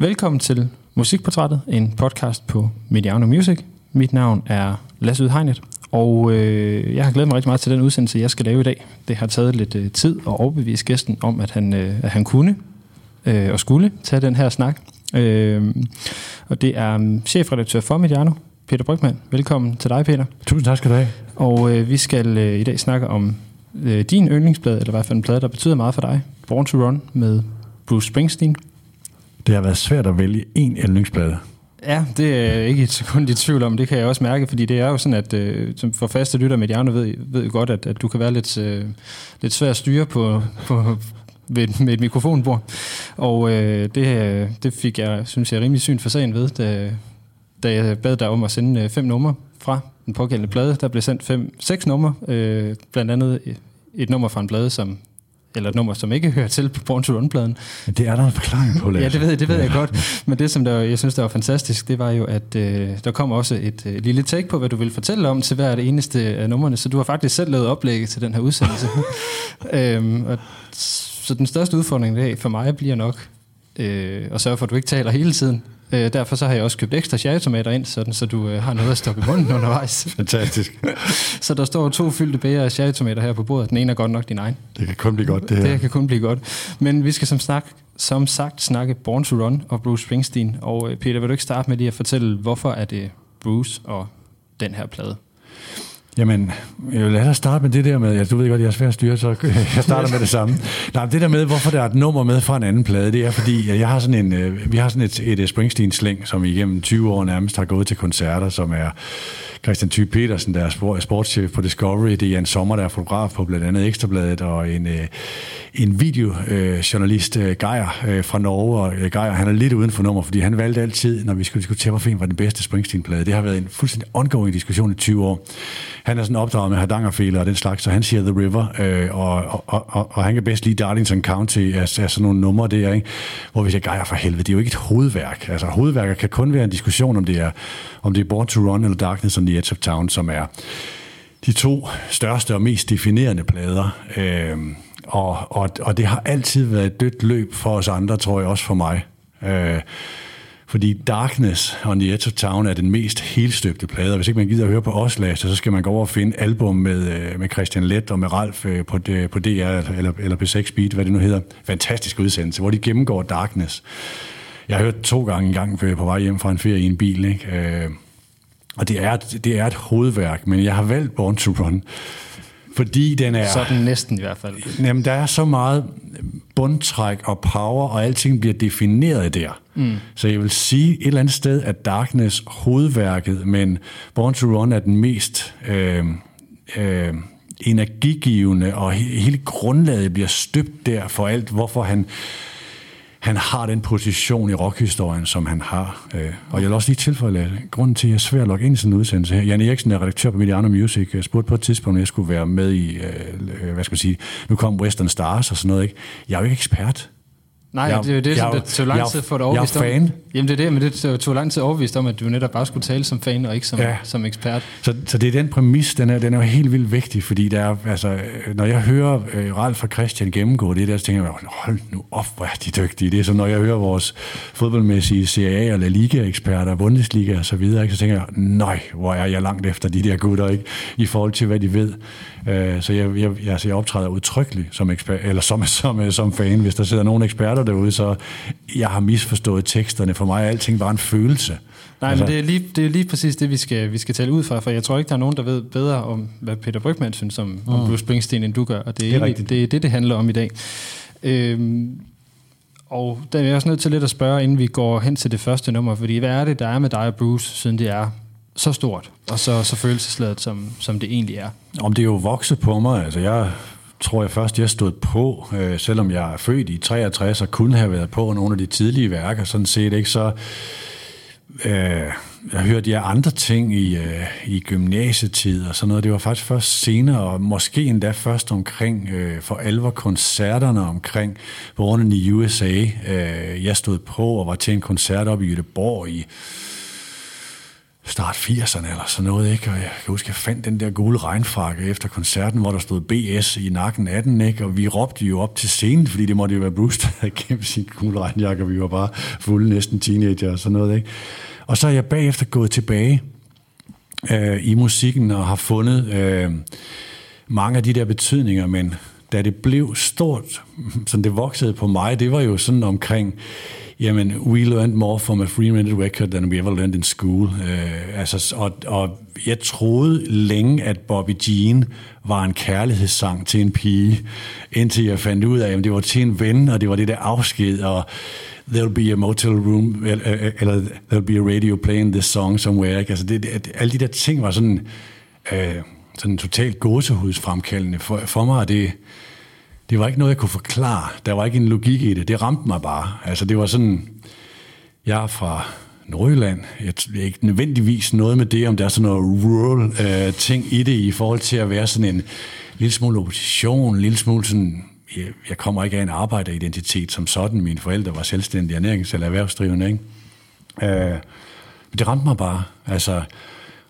Velkommen til Musikportrættet, en podcast på Mediano Music. Mit navn er Lasse Udhegnet, og øh, jeg har glædet mig rigtig meget til den udsendelse, jeg skal lave i dag. Det har taget lidt øh, tid at overbevise gæsten om, at han, øh, at han kunne øh, og skulle tage den her snak. Øh, og det er um, chefredaktør for Mediano, Peter Brygman. Velkommen til dig, Peter. Tusind tak skal du have. Og øh, vi skal øh, i dag snakke om øh, din yndlingsplade, eller i hvert fald en plade, der betyder meget for dig. Born to Run med Bruce Springsteen. Det har været svært at vælge en yndlingsplade. Ja, det er jeg ikke et sekund i tvivl om. Det kan jeg også mærke, fordi det er jo sådan, at øh, som for faste lytter med Jarno ved, ved godt, at, at du kan være lidt, øh, lidt svær at styre på, på, med, med et mikrofonbord. Og øh, det, det fik jeg, synes jeg, rimelig syn for sagen ved, da, da jeg bad dig om at sende øh, fem numre fra den pågældende plade. Der blev sendt fem, seks numre, øh, blandt andet et nummer fra en plade, som eller et nummer, som ikke hører til på Born to Run-pladen. Det er der en forklaring på. Ja, det ved, det ved jeg godt. Men det, som der, jeg synes, der var fantastisk, det var jo, at øh, der kom også et øh, lille take på, hvad du vil fortælle om til hver det eneste af numrene. Så du har faktisk selv lavet oplægget til den her udsendelse. øhm, og, så den største udfordring i dag for mig bliver nok øh, at sørge for, at du ikke taler hele tiden. Øh, derfor så har jeg også købt ekstra cherrytomater ind, sådan, så du øh, har noget at stoppe i munden undervejs. Fantastisk. så der står to fyldte bæger af cherrytomater her på bordet. Den ene er godt nok din egen. Det kan kun blive godt, det her. Det kan kun blive godt. Men vi skal som, snak, som sagt snakke Born to Run og Bruce Springsteen. Og øh, Peter, vil du ikke starte med lige at fortælle, hvorfor er det Bruce og den her plade? Jamen, øh, lad os starte med det der med, ja, du ved godt, jeg er svær at styre, så jeg starter med det samme. Nej, det der med, hvorfor der er et nummer med fra en anden plade, det er fordi, jeg har sådan en, øh, vi har sådan et, et øh, Springsteen-slæng, som vi igennem 20 år nærmest har gået til koncerter, som er Christian Thy Petersen, der er sportschef på Discovery, det er Jan Sommer, der er fotograf på blandt andet Ekstrabladet, og en, en videojournalist, øh, Geir fra Norge, og Geier, Geir, han er lidt uden for nummer, fordi han valgte altid, når vi skulle diskutere, hvorfor var den bedste Springsteen-plade. Det har været en fuldstændig ongoing diskussion i 20 år. Han er sådan opdraget med Hardangerfæler og den slags, så han siger The River, øh, og, og, og, og, han kan bedst lide Darlington County af, af sådan nogle numre der, ikke? hvor vi siger, gejer for helvede, det er jo ikke et hovedværk. Altså hovedværker kan kun være en diskussion, om det er, om det er Born to Run eller Darkness on the Edge of Town, som er de to største og mest definerende plader. Øh, og, og, og det har altid været et dødt løb for os andre, tror jeg også for mig. Øh, fordi Darkness on the Edge of Town er den mest helstøbte plade, og hvis ikke man gider at høre på os, Lasse, så skal man gå over og finde album med, øh, med Christian Let og med Ralf øh, på, på DR eller, eller P6 Beat, hvad det nu hedder. Fantastisk udsendelse, hvor de gennemgår Darkness. Jeg har hørt to gange en gang øh, på vej hjem fra en ferie i en bil, ikke? Og det er, det er et hovedværk, men jeg har valgt Born to Run, fordi den er... Sådan næsten i hvert fald. Jamen, der er så meget bundtræk og power, og alting bliver defineret der. Mm. Så jeg vil sige et eller andet sted, at Darkness hovedværket, men Born to Run er den mest øh, øh, energigivende, og hele grundlaget bliver støbt der for alt, hvorfor han han har den position i rockhistorien, som han har. Øh. Og jeg vil også lige tilføje, at grunden til, at jeg er svær at logge ind i sådan en udsendelse her, Jan Eriksen er redaktør på Mediano Music, jeg spurgte på et tidspunkt, om jeg skulle være med i, øh, hvad skal jeg sige, nu kom Western Stars og sådan noget, ikke? Jeg er jo ikke ekspert. Nej, jeg, det er jo det, som det tog lang tid for overvist om. Jeg er fan. Jamen det er det, men det tog lang tid overvist om, at du netop bare skulle tale som fan og ikke som, ja. som ekspert. Så, så det er den præmis, den er, den er jo helt vildt vigtig, fordi der er, altså, når jeg hører øh, Ralf og Christian gennemgå det der, så tænker jeg, hold nu op, hvor er de dygtige. Det er som når jeg hører vores fodboldmæssige Serie A og La Liga-eksperter, Bundesliga og så videre, ikke? så tænker jeg, nej, hvor er jeg langt efter de der gutter, ikke? i forhold til, hvad de ved. Øh, så jeg, jeg, altså, jeg optræder udtrykkeligt som, ekspert, eller som, som, som fan, hvis der sidder nogle eksperter derude, så jeg har misforstået teksterne. For mig er alting bare en følelse. Nej, altså, men det er, lige, det er lige præcis det, vi skal, vi skal tale ud fra, for jeg tror ikke, der er nogen, der ved bedre om, hvad Peter Brygman synes om, mm. om Bruce Springsteen, end du gør, og det er, det er, egentlig, det, er det, det handler om i dag. Øhm, og der er jeg også nødt til lidt at spørge, inden vi går hen til det første nummer, fordi hvad er det, der er med dig og Bruce, siden det er så stort, og så, så følelsesladet, som, som det egentlig er? Om det er jo vokset på mig, altså jeg tror jeg først, jeg stod på, øh, selvom jeg er født i 63 og kunne have været på nogle af de tidlige værker, sådan set ikke, så øh, jeg hørte jeg andre ting i, øh, i gymnasietid og sådan noget. Det var faktisk først senere, og måske endda først omkring øh, for alvor koncerterne omkring Born i USA. Øh, jeg stod på og var til en koncert op i Göteborg i start 80'erne eller sådan noget, ikke? Og jeg kan huske, jeg fandt den der gule regnfrakke efter koncerten, hvor der stod BS i nakken af den, ikke? Og vi råbte jo op til scenen, fordi det måtte jo være Bruce, der havde gemt sin gule regnjakke, og vi var bare fulde næsten teenager og sådan noget, ikke? Og så er jeg bagefter gået tilbage øh, i musikken og har fundet øh, mange af de der betydninger, men da det blev stort, som det voksede på mig, det var jo sådan omkring, jamen, we learned more from a free-minute record than we ever learned in school. Uh, altså, og, og jeg troede længe, at Bobby Jean var en kærlighedssang til en pige, indtil jeg fandt ud af, at det var til en ven, og det var det der afsked, og there'll be a motel room, eller there'll be a radio playing this song somewhere. Ikke? Altså, det, det, alle de der ting var sådan, uh, sådan totalt gåsehudsfremkaldende. For, for mig det det var ikke noget, jeg kunne forklare. Der var ikke en logik i det. Det ramte mig bare. Altså, det var sådan... Jeg er fra Nordjylland. Jeg er ikke nødvendigvis noget med det, om der er sådan noget rural øh, ting i det, i forhold til at være sådan en lille smule opposition, en lille smule sådan... Jeg, jeg kommer ikke af en arbejderidentitet som sådan. Mine forældre var selvstændige ernærings- eller erhvervsdrivende, ikke? Øh, men det ramte mig bare. Altså,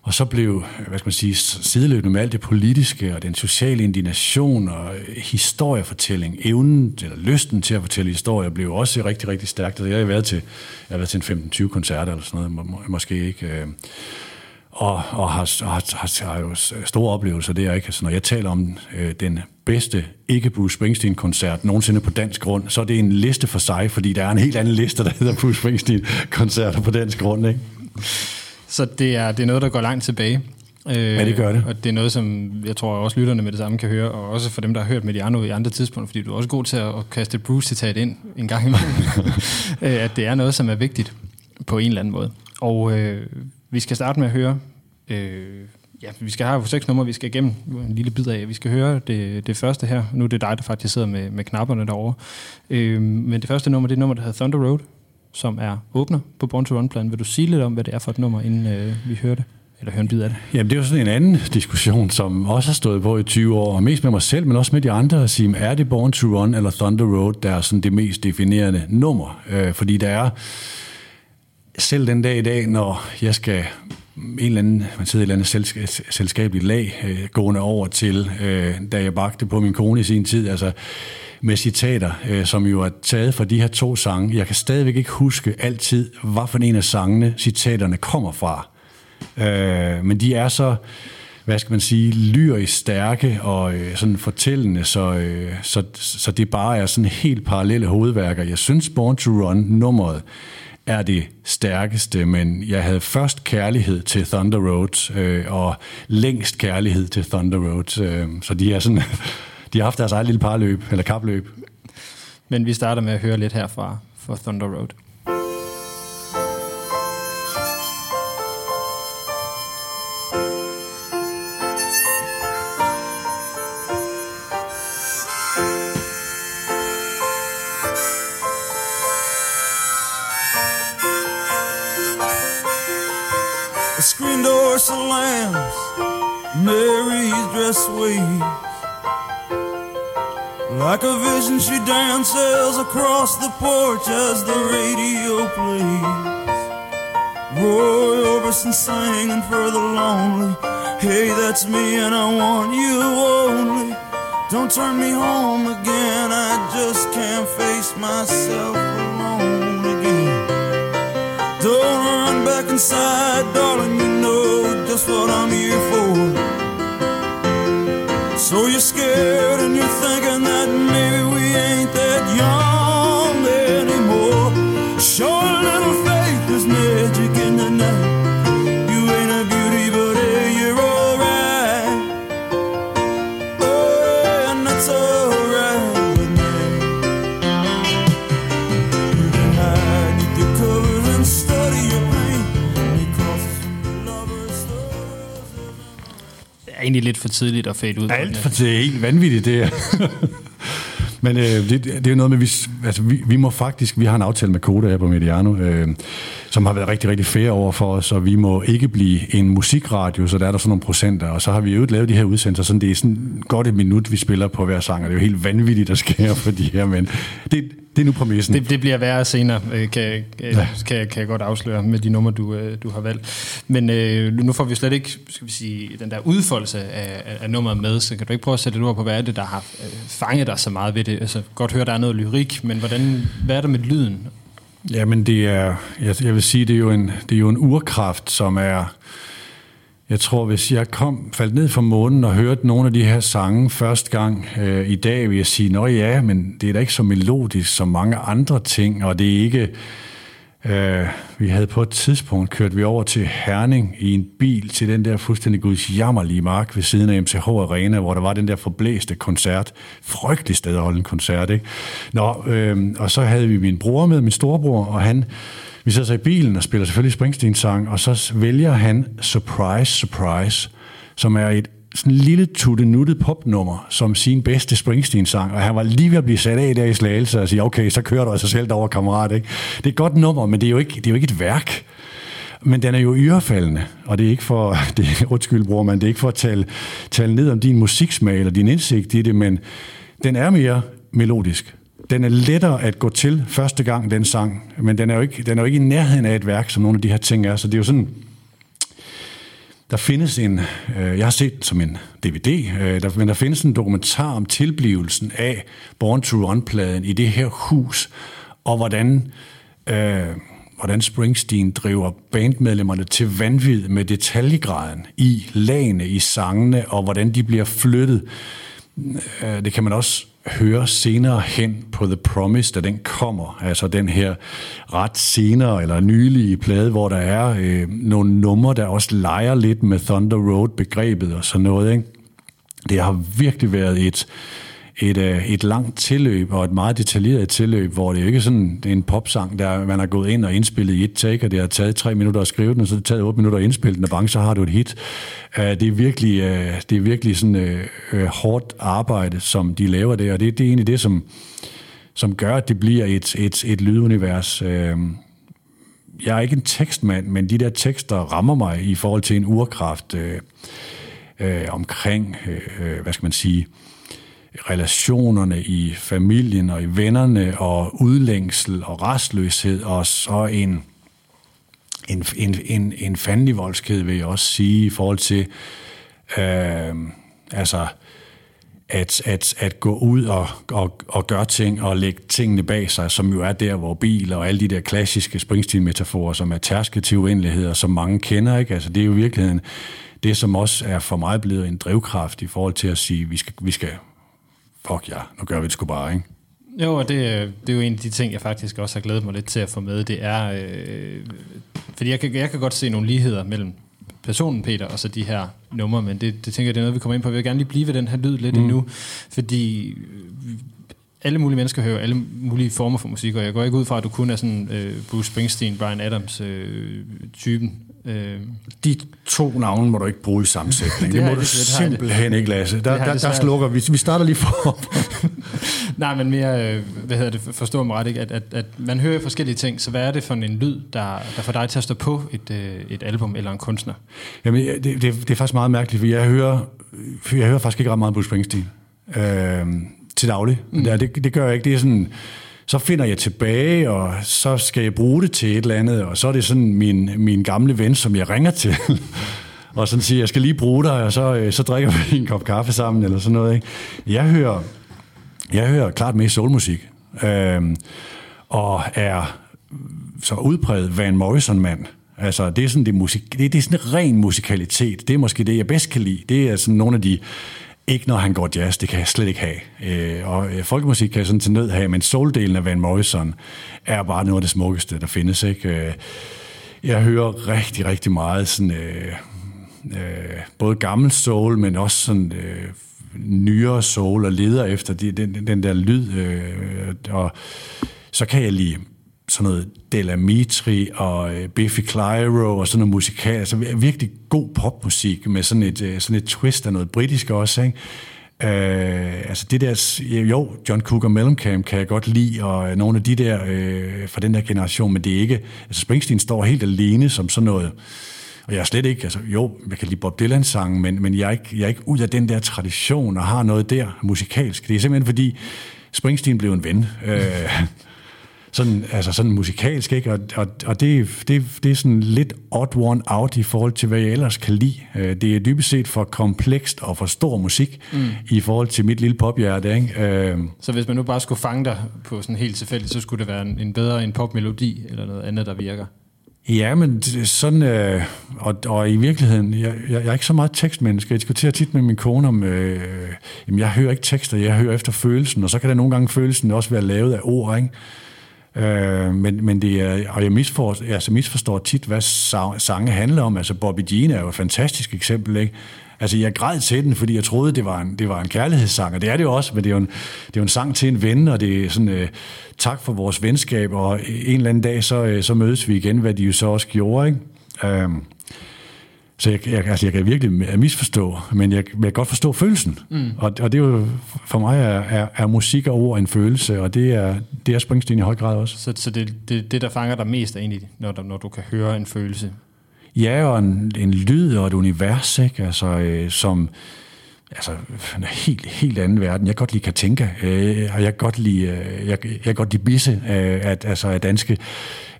og så blev, hvad skal man sige, sideløbende med alt det politiske og den sociale indignation og historiefortælling, evnen eller lysten til at fortælle historier, blev også rigtig, rigtig stærkt. Altså, jeg har været til, jeg har været til en 15-20 koncerter eller sådan noget, må, måske ikke. Øh, og, og har, har, har, har jo store oplevelser der. Ikke? Altså, når jeg taler om øh, den bedste ikke Bruce Springsteen-koncert nogensinde på dansk grund, så er det en liste for sig, fordi der er en helt anden liste, der hedder Bruce Springsteen-koncerter på dansk grund. Ikke? Så det er, det er noget, der går langt tilbage. Øh, ja, det gør det. Og det er noget, som jeg tror også lytterne med det samme kan høre, og også for dem, der har hørt med de andre i andre tidspunkter, fordi du er også god til at kaste Bruce-citat ind en gang imellem, øh, at det er noget, som er vigtigt på en eller anden måde. Og øh, vi skal starte med at høre, øh, ja, vi skal have seks numre, vi skal igennem en lille bid af. Vi skal høre det, det første her. Nu er det dig, der faktisk sidder med, med knapperne derovre. Øh, men det første nummer, det er nummer, der hedder Thunder Road som er åbner på Born to Run-plan. Vil du sige lidt om, hvad det er for et nummer, inden øh, vi hører det? Eller hører en bid af det? Jamen, det er jo sådan en anden diskussion, som også har stået på i 20 år, og mest med mig selv, men også med de andre, at sige, er det Born to Run eller Thunder Road, der er sådan det mest definerende nummer? Øh, fordi der er selv den dag i dag, når jeg skal en eller anden, man sidder i et eller andet selskabeligt lag, øh, gående over til, øh, da jeg bagte på min kone i sin tid, altså med citater, øh, som jo er taget fra de her to sange. Jeg kan stadigvæk ikke huske altid, hvad for en af sangene citaterne kommer fra. Øh, men de er så, hvad skal man sige, lyrisk stærke og øh, sådan fortællende, så, øh, så, så det bare er sådan helt parallelle hovedværker. Jeg synes Born to Run, nummeret, er det stærkeste, men jeg havde først kærlighed til Thunder Road, øh, og længst kærlighed til Thunder Road, øh, så de er sådan de har haft deres eget lille parløb, eller kapløb. Men vi starter med at høre lidt herfra for Thunder Road. Like a vision, she dances across the porch as the radio plays. Roy Orbison singing for the lonely. Hey, that's me, and I want you only. Don't turn me home again, I just can't face myself alone again. Don't run back inside, darling, you know just what I'm here for. So you're scared and you're egentlig lidt for tidligt at fade ud. Alt for det er helt vanvittigt, det er. Men øh, det, det er jo noget med, vi, altså, vi, vi må faktisk, vi har en aftale med Koda her på Mediano, øh, som har været rigtig, rigtig fair over for os, og vi må ikke blive en musikradio, så der er der sådan nogle procenter, og så har vi jo lavet de her udsendelser, sådan det er sådan godt et minut, vi spiller på hver sang, og det er jo helt vanvittigt, der sker for de her, men det, Det er nu præmissen. Det, det bliver værre senere, øh, kan, øh, ja. kan, kan jeg godt afsløre med de numre, du, øh, du har valgt. Men øh, nu får vi slet ikke skal vi sige, den der udfoldelse af, af, nummeret med, så kan du ikke prøve at sætte et ord på, hvad er det, der har fanget dig så meget ved det? Altså, godt høre, der er noget lyrik, men hvordan, hvad er der med lyden? Jamen, det er, jeg, jeg vil sige, det er jo en, det er jo en urkraft, som er, jeg tror, hvis jeg kom, faldt ned fra månen og hørte nogle af de her sange første gang øh, i dag, vil jeg sige, nå ja, men det er da ikke så melodisk som mange andre ting, og det er ikke... Øh, vi havde på et tidspunkt kørt vi over til Herning i en bil til den der fuldstændig gudsjammerlige mark ved siden af MCH Arena, hvor der var den der forblæste koncert. Frygtelig sted at holde en koncert, ikke? Nå, øh, og så havde vi min bror med, min storebror, og han vi sidder så i bilen og spiller selvfølgelig Springsteen-sang, og så vælger han Surprise, Surprise, som er et sådan en lille tuttenuttet popnummer som sin bedste Springsteen-sang, og han var lige ved at blive sat af der i slagelse og sige, okay, så kører du altså selv derover kammerat. Ikke? Det er et godt nummer, men det er jo ikke, det er jo ikke et værk. Men den er jo yrefaldende, og det er ikke for, det er, undskyld bror, man, det er ikke for at tale, tale ned om din musiksmag eller din indsigt i det, men den er mere melodisk den er lettere at gå til første gang, den sang, men den er jo ikke, den er jo ikke i nærheden af et værk, som nogle af de her ting er. Så det er jo sådan, der findes en, øh, jeg har set den som en DVD, øh, der, men der findes en dokumentar om tilblivelsen af Born to Run-pladen i det her hus, og hvordan, øh, hvordan Springsteen driver bandmedlemmerne til vanvid med detaljegraden i lagene, i sangene, og hvordan de bliver flyttet. Øh, det kan man også høre senere hen på The Promise, da den kommer, altså den her ret senere eller nylige plade, hvor der er øh, nogle numre, der også leger lidt med Thunder Road-begrebet og sådan noget. Ikke? Det har virkelig været et, øh, et øh, et langt tilløb, og et meget detaljeret tilløb, hvor det ikke sådan det er en popsang, der man har gået ind og indspillet i et take, og det har taget tre minutter at skrive den, og så har det taget otte minutter at indspille den, og bang, så har du et hit. Øh, det er virkelig, øh, det er virkelig sådan uh, hårdt arbejde, som de laver der, og det, det er egentlig det, som, som gør, at det bliver et, et, et lydunivers. Jeg er ikke en tekstmand, men de der tekster rammer mig i forhold til en urkraft uh, uh, omkring, uh, hvad skal man sige, relationerne i familien og i vennerne og udlængsel og restløshed og så en, en, en, en, en fandelig vil jeg også sige, i forhold til øh, altså at, at, at gå ud og, og, og gøre ting og lægge tingene bag sig, som jo er der, hvor bil og alle de der klassiske Springsteen-metaforer, som er tærsket til uendeligheder, som mange kender, ikke? Altså, det er jo i virkeligheden det, som også er for mig blevet en drivkraft i forhold til at sige, vi skal, vi skal fuck ja, nu gør vi det sgu bare, ikke? Jo, og det, det er jo en af de ting, jeg faktisk også har glædet mig lidt til at få med. Det er, øh, fordi jeg kan, jeg kan godt se nogle ligheder mellem personen Peter og så de her numre, men det, det tænker jeg, det er noget, vi kommer ind på. Jeg vil gerne lige blive ved den her lyd lidt mm. endnu, fordi alle mulige mennesker hører alle mulige former for musik, og jeg går ikke ud fra, at du kun er sådan øh, Bruce Springsteen, Brian Adams øh, typen. Øh. De to navne må du ikke bruge i sammensætning. det, det må du det, simpelthen ikke, Lasse. Der, der, der slukker vi. Vi starter lige for. Nej, men mere, øh, hvad hedder det, forstår mig ret, ikke? At, at, at man hører forskellige ting, så hvad er det for en lyd, der, der får dig til at stå på et, øh, et album eller en kunstner? Jamen, det, det, det er faktisk meget mærkeligt, for jeg hører, jeg hører faktisk ikke ret meget Bruce Springsteen øh, til daglig. Mm. Det, det gør jeg ikke. Det er sådan så finder jeg tilbage, og så skal jeg bruge det til et eller andet, og så er det sådan min, min gamle ven, som jeg ringer til, og sådan siger, jeg skal lige bruge dig, og så, øh, så drikker vi en kop kaffe sammen, eller sådan noget. Ikke? Jeg hører, jeg hører klart mest soulmusik, øh, og er så udpræget Van Morrison-mand. Altså, det er sådan det musik, det, det er sådan ren musikalitet. Det er måske det, jeg bedst kan lide. Det er sådan nogle af de ikke når han går jazz, det kan jeg slet ikke have. Øh, og øh, folkemusik kan jeg sådan til nød have, men soul-delen af Van Morrison er bare noget af det smukkeste, der findes. Ikke? Øh, jeg hører rigtig, rigtig meget sådan, øh, øh, både gammel soul, men også sådan øh, nyere soul, og leder efter de, den, den der lyd. Øh, og så kan jeg lige sådan noget Delamitri og øh, Biffy Clyro og sådan noget musikal, altså virkelig god popmusik med sådan et, øh, sådan et twist af noget britisk også, ikke? Øh, altså det der, jo, John Cougar Mellencamp kan jeg godt lide, og øh, nogle af de der øh, fra den der generation, men det er ikke, altså Springsteen står helt alene som sådan noget, Og jeg er slet ikke, altså jo, jeg kan lide Bob Dylan sange, men, men jeg, er ikke, jeg er ikke ud af den der tradition og har noget der musikalsk. Det er simpelthen fordi Springsteen blev en ven. Øh, sådan, altså sådan musikalsk, ikke? Og, og, og det, det, det er sådan lidt odd one out i forhold til, hvad jeg ellers kan lide. Øh, det er dybest set for komplekst og for stor musik mm. i forhold til mit lille pophjerte, ikke? Øh, Så hvis man nu bare skulle fange dig på sådan helt tilfældigt, så skulle det være en, en bedre en popmelodi eller noget andet, der virker? Ja, men sådan, øh, og, og i virkeligheden, jeg, jeg, jeg er ikke så meget tekstmenneske. Jeg diskuterer tit med min kone om, øh, jamen jeg hører ikke tekster, jeg hører efter følelsen, og så kan der nogle gange følelsen også være lavet af ord, ikke? Øh, men, men det er, og jeg misforstår, altså misforstår tit, hvad sange handler om. Altså Bobby Jean er jo et fantastisk eksempel, ikke? Altså, jeg græd til den, fordi jeg troede, det var en, det var en kærlighedssang, og det er det jo også, men det er jo en, det er jo en sang til en ven, og det er sådan, øh, tak for vores venskab, og en eller anden dag, så, øh, så mødes vi igen, hvad de jo så også gjorde, ikke? Øh, så jeg, jeg, altså jeg kan virkelig misforstå, men jeg, jeg kan godt forstå følelsen. Mm. Og, og det er jo, for mig er, er, er musik og ord en følelse, og det er, det er Springsteen i høj grad også. Så, så det, det, det, der fanger dig mest er egentlig, når, der, når du kan høre en følelse? Ja, og en, en lyd og et univers, ikke? Altså, øh, som altså, en helt, helt anden verden. Jeg kan godt lide Katinka, øh, og jeg kan godt lide, øh, jeg, jeg kan godt lide Bisse, øh, at, altså, at danske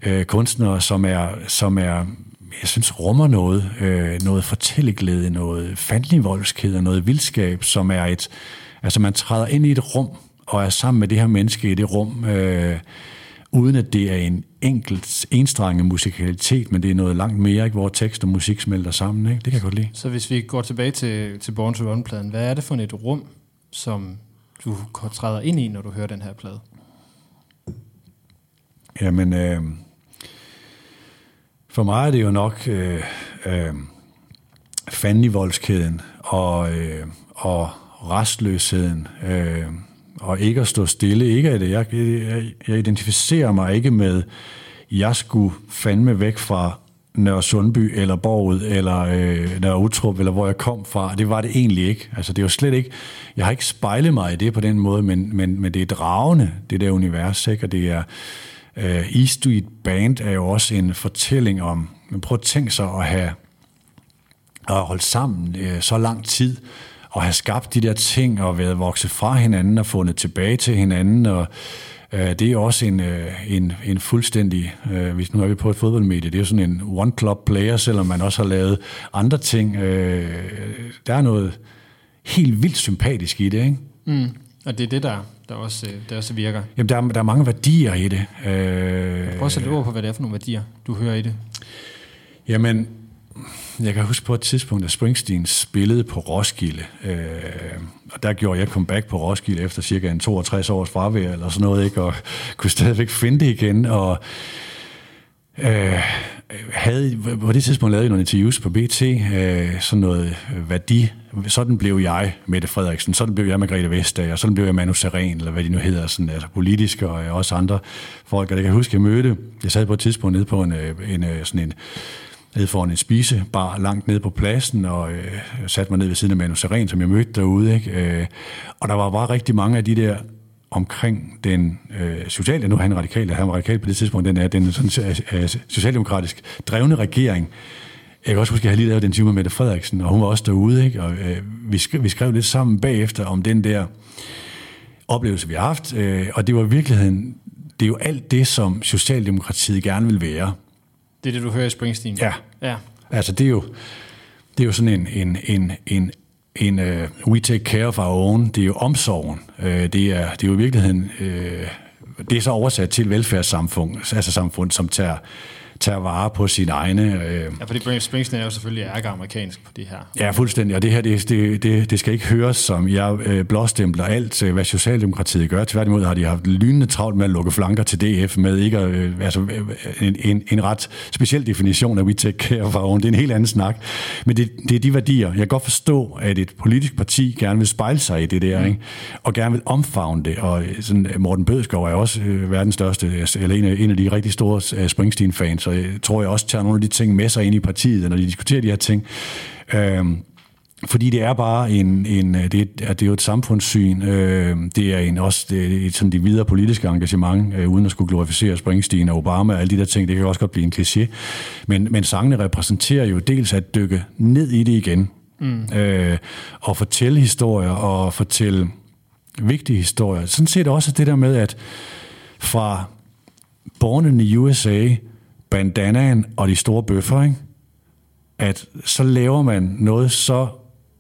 øh, kunstnere, som er, som er jeg synes, rummer noget, øh, noget fortælleglæde, noget fandligvoldskhed og noget vildskab, som er et, altså man træder ind i et rum, og er sammen med det her menneske i det rum, øh, uden at det er en enkelt, enstrenget musikalitet, men det er noget langt mere, ikke, hvor tekst og musik smelter sammen. Ikke? Det kan jeg godt lide. Så hvis vi går tilbage til, til Born to Run-pladen, hvad er det for et rum, som du træder ind i, når du hører den her plade? Jamen, øh, for mig er det jo nok øh, øh, fandenivoldskæden og, øh, og restløsheden øh, og ikke at stå stille. Ikke at det. Jeg, jeg, jeg identificerer mig ikke med, jeg skulle fandme væk fra Nørre Sundby eller Borget eller øh, Nørre Utrup eller hvor jeg kom fra. Det var det egentlig ikke. Altså det er jo slet ikke, jeg har ikke spejlet mig i det på den måde, men, men, men det er dragende, det der univers, ikke? og det er, Øh, e Street Band er jo også en fortælling om, men prøv at tænke sig at have at holde sammen øh, så lang tid, og have skabt de der ting, og været vokset fra hinanden, og fundet tilbage til hinanden, og øh, det er også en, øh, en, en fuldstændig, øh, hvis nu er vi på et fodboldmedie, det er jo sådan en one-club player, selvom man også har lavet andre ting. Øh, der er noget helt vildt sympatisk i det, ikke? Mm. Og det er det, der, der, også, øh, der også virker. Jamen, der er, der er mange værdier i det. Øh, Prøv at sætte ord på, hvad det er for nogle værdier, du hører i det. Jamen, jeg kan huske på et tidspunkt, at Springsteen spillede på Roskilde. Øh, og der gjorde jeg comeback på Roskilde efter cirka en 62 års fravær eller sådan noget, ikke? og kunne stadigvæk finde det igen. Og øh, havde, på det tidspunkt lavede jeg nogle interviews på BT, øh, sådan noget værdi. Sådan blev jeg, Mette Frederiksen, sådan blev jeg Margrethe Vestager, sådan blev jeg Manu Seren, eller hvad de nu hedder, sådan, altså politiske og øh, også andre folk. Og jeg kan huske, jeg mødte, jeg sad på et tidspunkt nede på en, øh, en, øh, sådan en nede foran en spisebar langt nede på pladsen, og øh, satte mig ned ved siden af Manu Seren, som jeg mødte derude. Ikke? Øh, og der var bare rigtig mange af de der omkring den øh, sociale, nu er han radikal, han var radikal på det tidspunkt, den er den sådan, øh, socialdemokratisk drevne regering. Jeg kan også huske, at jeg lige lavet den time med Mette Frederiksen, og hun var også derude, ikke? og øh, vi, skrev, vi skrev lidt sammen bagefter om den der oplevelse, vi har haft, øh, og det var i virkeligheden, det er jo alt det, som Socialdemokratiet gerne vil være. Det er det, du hører i Springsteen? Ja. ja. Altså, det er jo, det er jo sådan en, en, en, en en uh, we take care of our own, det er jo omsorgen. Uh, det, er, det er jo i virkeligheden, uh, det er så oversat til velfærdssamfund, altså samfund, som tager tager vare på sine egne... Øh. Ja, fordi Springsteen er jo selvfølgelig ærger amerikansk på det her. Ja, fuldstændig. Og det her, det, det, det, det skal ikke høres som, jeg øh, blåstempler alt, øh, hvad Socialdemokratiet gør. Tværtimod har de haft lynende travlt med at lukke flanker til DF med ikke øh, altså, øh, en, en, en ret speciel definition af we take care of our own. Det er en helt anden snak. Men det, det er de værdier. Jeg kan godt forstå, at et politisk parti gerne vil spejle sig i det der, mm. ikke? og gerne vil omfavne det. Og sådan, Morten Bødskov er også øh, verdens største, eller en af, en af de rigtig store øh, Springsteen-fans, så tror jeg også tager nogle af de ting med sig ind i partiet, når de diskuterer de her ting. Øhm, fordi det er bare en, en det, er, det er jo et samfundssyn, øh, det er en, også det er sådan de videre politiske engagement, øh, uden at skulle glorificere Springsteen og Obama og alle de der ting, det kan også godt blive en kliché. Men, men sangene repræsenterer jo dels at dykke ned i det igen, mm. øh, og fortælle historier, og fortælle vigtige historier. Sådan set også det der med, at fra Born in USA, bandanaen og de store bøffer, ikke? at så laver man noget så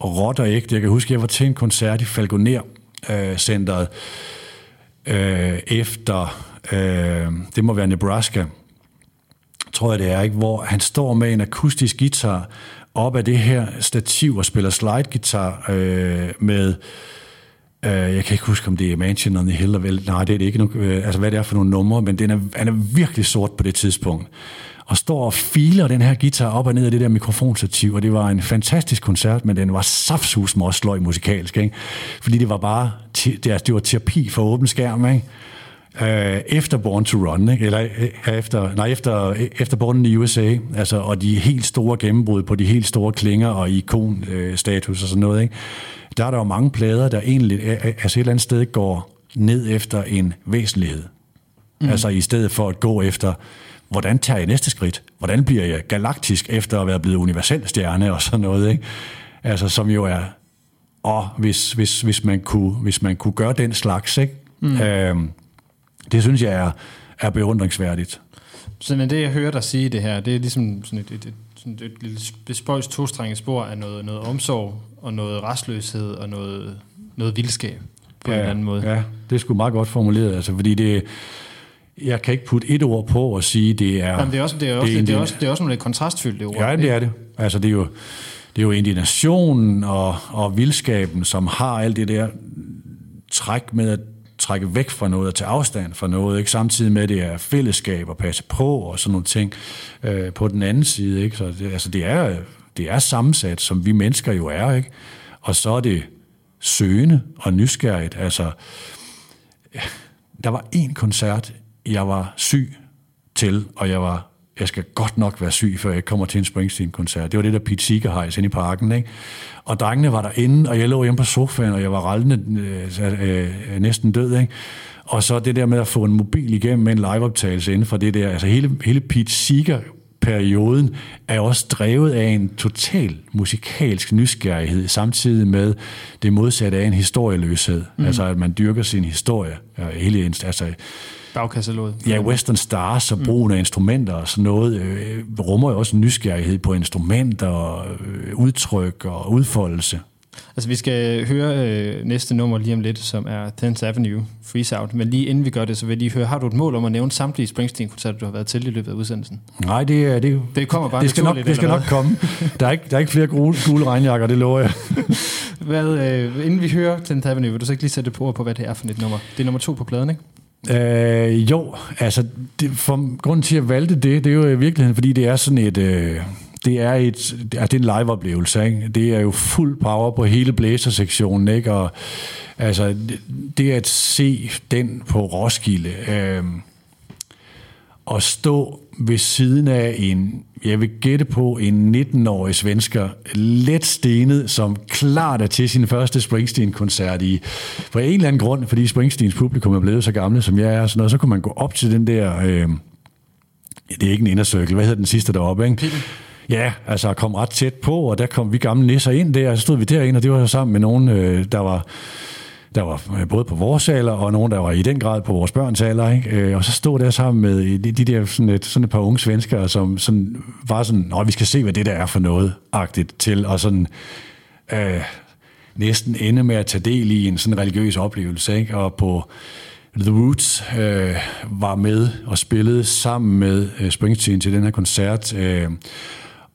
råt og ægte. Jeg kan huske, jeg var til en koncert i Falconer øh, centret øh, efter, øh, det må være Nebraska, tror jeg det er, ikke? hvor han står med en akustisk guitar op af det her stativ og spiller slide-guitar øh, med, øh, jeg kan ikke huske, om det er Mansion on the Hill, eller vel, nej, det er det ikke, øh, altså hvad det er for nogle numre, men den er, han er virkelig sort på det tidspunkt og står og filer den her guitar op og ned af det der mikrofonstativ, og det var en fantastisk koncert, men den var saftsus med også sløj musikalsk, ikke? fordi det var bare, det, altså, det var terapi for åben skærm, ikke? Øh, efter Born to Run, ikke? eller øh, efter, nej, efter, øh, efter Born i USA, altså, og de helt store gennembrud på de helt store klinger og ikonstatus og sådan noget, ikke? Der er der jo mange plader, der egentlig altså et eller andet sted går ned efter en væsentlighed. Mm. Altså i stedet for at gå efter hvordan tager jeg næste skridt? Hvordan bliver jeg galaktisk efter at være blevet universel stjerne og sådan noget, ikke? Altså, som jo er, og hvis, hvis, hvis, man, kunne, hvis man kunne gøre den slags, ikke? Mm. Øhm, det synes jeg er, er beundringsværdigt. Så men det, jeg hører dig sige det her, det er ligesom sådan et, et, et, sådan et, lille bespøjs tostrenget spor af noget, noget omsorg, og noget restløshed, og noget, noget vildskab på ja, en eller anden måde. Ja, det er sgu meget godt formuleret, altså, fordi det, jeg kan ikke putte et ord på og sige, det er... Jamen, det er også, det er også, det er, det er også, det er også nogle lidt kontrastfyldte ord. Ja, det er det. Altså, det er jo, det er jo indignationen og, og vildskaben, som har alt det der træk med at trække væk fra noget og tage afstand fra noget, ikke? samtidig med, at det er fællesskab og passe på og sådan nogle ting øh, på den anden side. Ikke? Så det, altså, det, er, det er sammensat, som vi mennesker jo er, ikke? og så er det søgende og nysgerrigt. Altså, der var en koncert jeg var syg til, og jeg var jeg skal godt nok være syg, før jeg kommer til en Springsteen-koncert. Det var det der Pete Seeger inde i parken, ikke? Og drengene var derinde, og jeg lå hjemme på sofaen, og jeg var rallende øh, øh, næsten død, ikke? Og så det der med at få en mobil igennem med en liveoptagelse inden for det der, altså hele, hele Pete Seeger perioden er også drevet af en total musikalsk nysgerrighed, samtidig med det modsatte af en historieløshed. Mm. Altså at man dyrker sin historie. Hele, altså, bagkataloget. Ja, Western Stars og brugen af instrumenter og sådan noget øh, rummer jo også en nysgerrighed på instrumenter, øh, udtryk og udfoldelse. Altså, vi skal høre øh, næste nummer lige om lidt, som er 10th Avenue, Freeze Out. Men lige inden vi gør det, så vil jeg lige høre, har du et mål om at nævne samtlige Springsteen-koncerter, du har været til i løbet af udsendelsen? Nej, det, er, det, det kommer bare det skal, nok, det skal nok komme. Der er, ikke, der er ikke flere gule, gule regnjakker, det lover jeg. hvad, øh, inden vi hører 10th Avenue, vil du så ikke lige sætte på på, hvad det er for et nummer? Det er nummer to på pladen, ikke? Øh, jo, altså det, for, grunden til at jeg valgte det, det er jo i virkeligheden, fordi det er sådan et... Øh, det er, et, det er en live-oplevelse, ikke? Det er jo fuld power på hele blæsersektionen, ikke? Og altså, det, det at se den på Roskilde, øh, og stå ved siden af en, jeg vil gætte på, en 19-årig svensker, let stenet, som klart er til sin første Springsteen-koncert i, for en eller anden grund, fordi Springsteens publikum er blevet så gamle, som jeg er, sådan noget, så kunne man gå op til den der, øh, det er ikke en indercirkel, hvad hedder den sidste deroppe, ikke? Pille. Ja, altså kom ret tæt på, og der kom vi gamle nisser ind der, og så stod vi derinde, og det var sammen med nogen, øh, der var der var øh, både på vores alder, og nogen, der var i den grad på vores børns alder. Ikke? Øh, og så stod der sammen med øh, de, de der sådan et, sådan et par unge svenskere, som sådan, var sådan, Nå, vi skal se, hvad det der er for noget, agtigt til, og sådan øh, næsten ende med at tage del i en sådan religiøs oplevelse. Ikke? Og på The Roots øh, var med og spillede sammen med øh, Springsteen til den her koncert. Øh,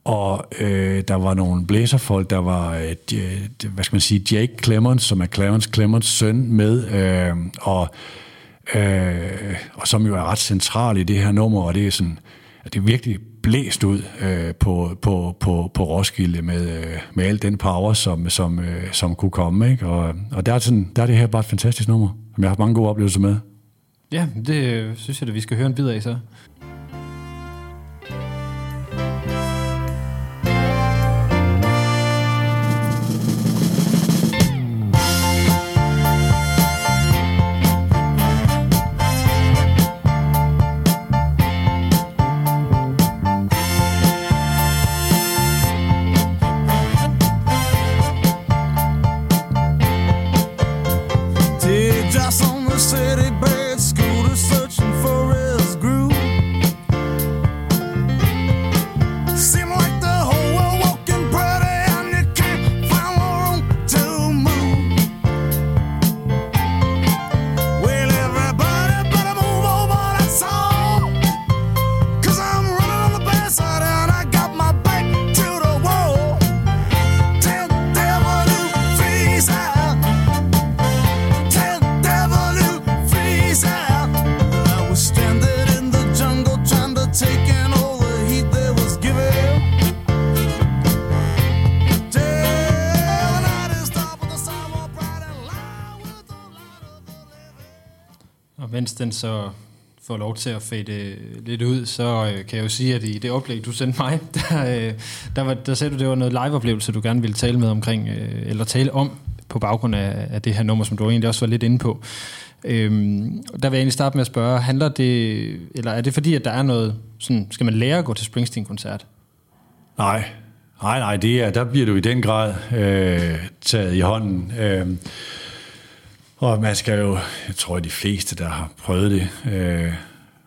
og øh, der var nogle blæserfolk, der var, øh, hvad skal man sige, Jake Clemens, som er Clarence Clemens søn, med, øh, og, øh, og som jo er ret central i det her nummer, og det er sådan, at det er virkelig blæst ud øh, på, på, på, på Roskilde med, øh, med al den power, som, som, øh, som kunne komme. Ikke? Og, og der, er sådan, der er det her bare et fantastisk nummer, som jeg har haft mange gode oplevelser med. Ja, det synes jeg, at vi skal høre en bid af så. Får lov til at fade øh, lidt ud, så øh, kan jeg jo sige, at i det oplæg, du sendte mig, der, øh, der, var, der sagde du, det var noget live-oplevelse, du gerne ville tale med omkring, øh, eller tale om på baggrund af, af det her nummer, som du egentlig også var lidt inde på. Øhm, der vil jeg egentlig starte med at spørge, handler det, eller er det fordi, at der er noget, sådan, skal man lære at gå til Springsteen-koncert? Nej, nej, nej, det er, der bliver du i den grad øh, taget i hånden. Øh, og man skal jo, jeg tror, de fleste, der har prøvet det, øh,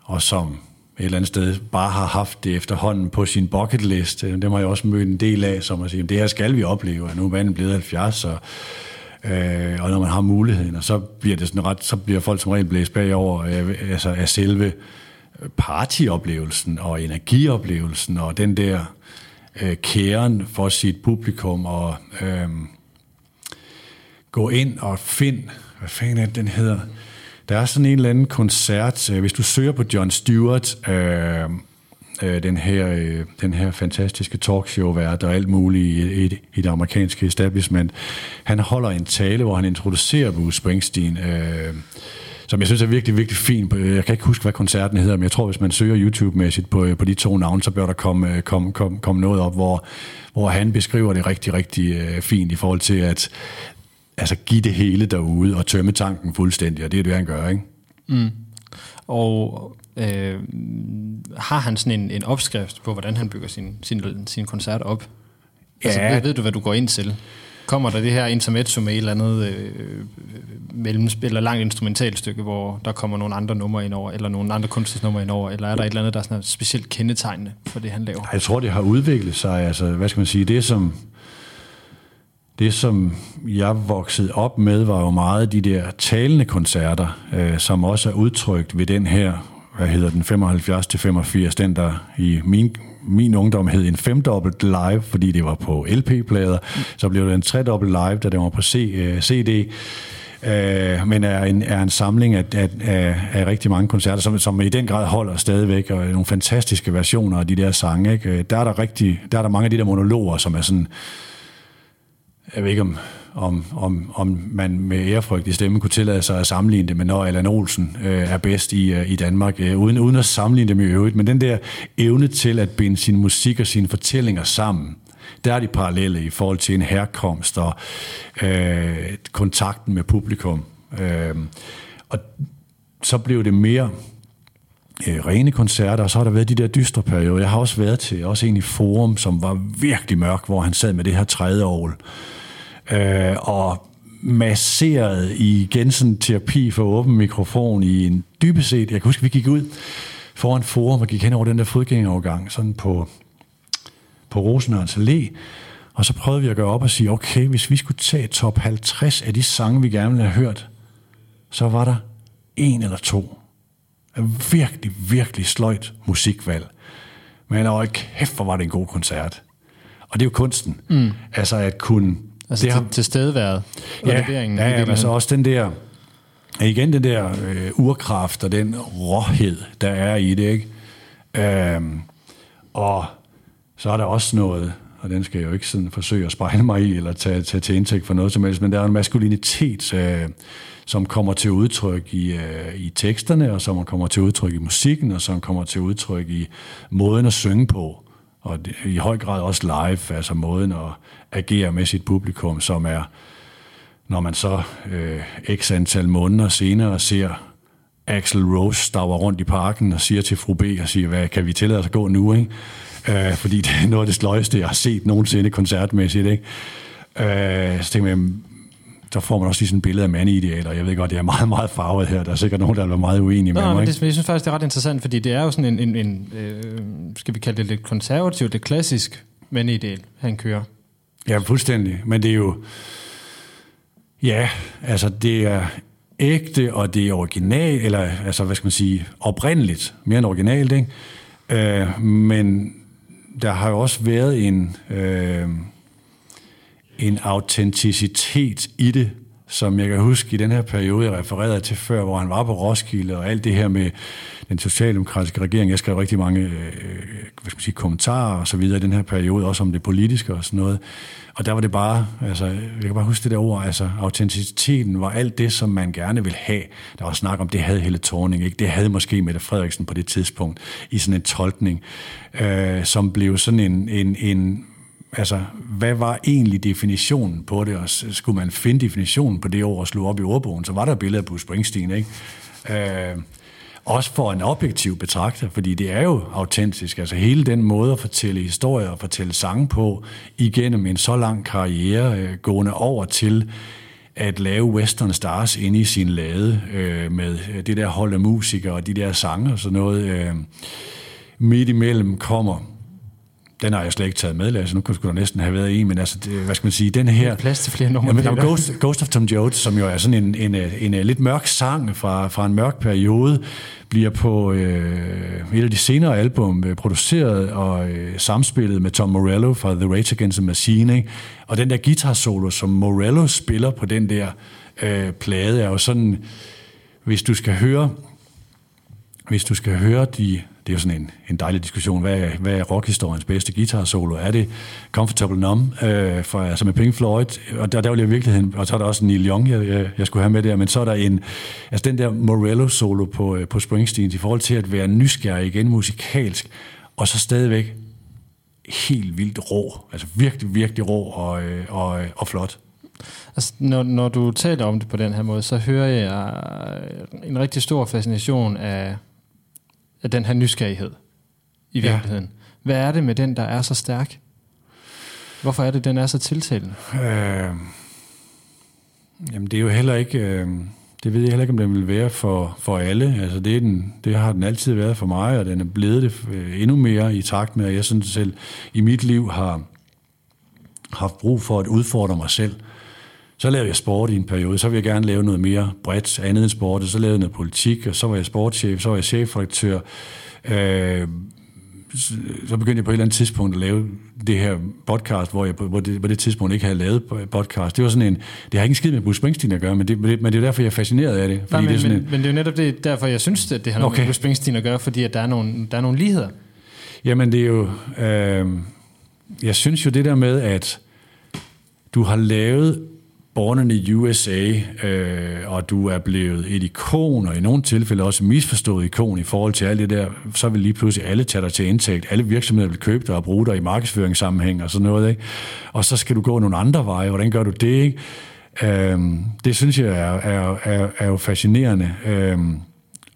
og som et eller andet sted bare har haft det efterhånden på sin bucket list, øh, dem har jeg også mødt en del af, som at sige, det her skal vi opleve, og nu er manden blevet 70, og Øh, og når man har muligheden, og så bliver det sådan ret, så bliver folk som regel blæst bagover øh, altså af selve øh, partyoplevelsen og energioplevelsen og den der øh, kæren for sit publikum og øh, gå ind og find, hvad fanden er det, den hedder? Der er sådan en eller anden koncert, øh, hvis du søger på John Stewart, øh, øh, den, her, øh, den her fantastiske talkshow-vært og alt muligt i, i, i det amerikanske establishment. Han holder en tale, hvor han introducerer Bruce Springsteen, øh, som jeg synes er virkelig, virkelig fint. Jeg kan ikke huske, hvad koncerten hedder, men jeg tror, hvis man søger YouTube-mæssigt på, øh, på de to navne, så bør der komme, øh, komme, komme, komme noget op, hvor, hvor han beskriver det rigtig, rigtig øh, fint i forhold til at altså, give det hele derude og tømme tanken fuldstændig, og det er det, han gør, ikke? Mm. Og øh, har han sådan en, en opskrift på, hvordan han bygger sin, sin, sin koncert op? Altså, ja. Altså, ved, ved du, hvad du går ind til? Kommer der det her intermezzo med et eller andet øh, mellemspil eller langt instrumentalstykke, hvor der kommer nogle andre numre ind over, eller nogle andre kunstnernumre ind over, eller er der et eller andet, der er sådan specielt kendetegnende for det, han laver? Jeg tror, det har udviklet sig. Altså, hvad skal man sige? Det, som, det, som jeg voksede op med, var jo meget de der talende koncerter, øh, som også er udtrykt ved den her hvad hedder den, 75 til 85, den der i min, min ungdom hed en femdobbelt live, fordi det var på LP-plader. Så blev det en tredobbelt live, da det var på C, øh, CD. Uh, øh, men er en, er en samling af, af, af, af rigtig mange koncerter, som, som i den grad holder stadigvæk, og nogle fantastiske versioner af de der sange. Ikke? Øh, der, er der, rigtig, der er der mange af de der monologer, som er sådan, jeg ved ikke om om, om, om man med ærefrygt i stemmen kunne tillade sig at sammenligne det med, når Allan Olsen øh, er bedst i, øh, i Danmark, øh, uden, uden at sammenligne dem i øvrigt. Men den der evne til at binde sin musik og sine fortællinger sammen, der er de parallelle i forhold til en herkomst og øh, kontakten med publikum. Øh, og så blev det mere øh, rene koncerter, og så har der været de der dystre perioder. Jeg har også været til også en i Forum, som var virkelig mørk, hvor han sad med det her tredje år øh, og masseret i Gensen terapi for åben mikrofon i en dybest set, jeg kan huske, vi gik ud foran forum og gik hen over den der fodgængerovergang, sådan på, på Rosenørns Allé, og så prøvede vi at gøre op og sige, okay, hvis vi skulle tage top 50 af de sange, vi gerne ville have hørt, så var der en eller to. Virkelig, virkelig sløjt musikvalg. Men åh, kæft, hvor var det en god koncert. Og det er jo kunsten. Mm. Altså at kunne Altså det har, til stedværet ja, leveringen. Ja, ja altså også den der, igen den der øh, urkraft og den råhed, der er i det, ikke? Øhm, og så er der også noget, og den skal jeg jo ikke sådan forsøge at spejle mig i, eller tage, tage til indtægt for noget som helst, men der er en maskulinitet, øh, som kommer til udtryk i, øh, i teksterne, og som kommer til udtryk i musikken, og som kommer til udtryk i måden at synge på og i høj grad også live, altså måden at agere med sit publikum, som er, når man så øh, x antal måneder senere ser Axel Rose staver rundt i parken og siger til fru B og siger, hvad kan vi tillade os at gå nu, ikke? Øh, fordi det er noget af det sløjeste, jeg har set nogensinde koncertmæssigt, ikke? Øh, så tænker jeg, der får man også lige sådan et billede af mandeidealer. Jeg ved godt, det er meget, meget farvet her. Der er sikkert nogen, der er meget uenige med mig. Men det, jeg synes faktisk, det er ret interessant, fordi det er jo sådan en, en, en øh, skal vi kalde det lidt konservativt, det klassisk mandeideal, han kører. Ja, fuldstændig. Men det er jo... Ja, altså det er ægte, og det er original, eller altså, hvad skal man sige, oprindeligt, mere end originalt, ikke? Øh, men der har jo også været en... Øh, en autenticitet i det, som jeg kan huske i den her periode, jeg refererede til før, hvor han var på Roskilde, og alt det her med den socialdemokratiske regering. Jeg skrev rigtig mange øh, øh, hvad skal man sige, kommentarer og så videre i den her periode, også om det politiske og sådan noget. Og der var det bare, altså, jeg kan bare huske det der ord, altså autenticiteten var alt det, som man gerne vil have. Der var snak om, det havde hele Thorning, ikke? Det havde måske Mette Frederiksen på det tidspunkt i sådan en tolkning, øh, som blev sådan en, en, en altså, hvad var egentlig definitionen på det, og skulle man finde definitionen på det ord og slå op i ordbogen, så var der billeder på Springsteen, ikke? Øh, også for en objektiv betragter, fordi det er jo autentisk. Altså hele den måde at fortælle historier og fortælle sange på igennem en så lang karriere, øh, gående over til at lave Western Stars inde i sin lade øh, med øh, det der hold af musikere og de der sange og sådan noget. Øh, midt imellem kommer den har jeg slet ikke taget med, Lasse. Nu kunne der næsten have været en, men altså, det, hvad skal man sige, den her... Plads til flere numre. Er Ghost, Ghost of Tom Jones, som jo er sådan en, en, en, en, en lidt mørk sang fra, fra en mørk periode, bliver på øh, et af de senere album øh, produceret og øh, samspillet med Tom Morello fra The Rage Against the Machine. Ikke? Og den der guitar solo, som Morello spiller på den der øh, plade, er jo sådan, hvis du skal høre, hvis du skal høre de det er jo sådan en, en dejlig diskussion. Hvad er, hvad er rockhistoriens bedste guitar solo? Er det Comfortable Numb, øh, for, altså med Pink Floyd? Og der, der vil jeg i virkeligheden, og så er der også Neil Young, jeg, jeg, jeg skulle have med der, men så er der en, altså den der Morello solo på, øh, på Springsteen, i forhold til at være nysgerrig igen musikalsk, og så stadigvæk helt vildt rå, altså virkelig, virkelig rå og, øh, og, øh, og flot. Altså, når, når du taler om det på den her måde, så hører jeg en rigtig stor fascination af af den her nysgerrighed i virkeligheden. Ja. Hvad er det med den, der er så stærk? Hvorfor er det, den er så tiltalende? Øh, jamen, det er jo heller ikke... Øh, det ved jeg heller ikke, om den vil være for, for alle. Altså, det, er den, det har den altid været for mig, og den er blevet det øh, endnu mere i takt med, at jeg sådan selv i mit liv har haft brug for at udfordre mig selv. Så lavede jeg sport i en periode, så ville jeg gerne lave noget mere bredt, andet end sport, og så lavede jeg noget politik, og så var jeg sportschef, så var jeg chefredaktør. Øh, så begyndte jeg på et eller andet tidspunkt at lave det her podcast, hvor jeg på, hvor det, på det tidspunkt ikke havde lavet podcast. Det var sådan en, det har ikke en skid med Bruce Springsteen at gøre, men det, men det er derfor, jeg er fascineret af det. Fordi Nej, men, det er sådan men, en, men det er jo netop det, derfor, jeg synes, at det har noget okay. med Bruce Springsteen at gøre, fordi at der, er nogle, der er nogle ligheder. Jamen det er jo, øh, jeg synes jo det der med, at du har lavet Born in the USA, øh, og du er blevet et ikon, og i nogle tilfælde også misforstået ikon i forhold til alt det der, så vil lige pludselig alle tage dig til indtægt. Alle virksomheder vil købe dig og bruge dig i markedsføringssammenhæng og sådan noget. Ikke? Og så skal du gå nogle andre veje. Hvordan gør du det? Ikke? Øh, det synes jeg er, er, er, er jo fascinerende. Øh,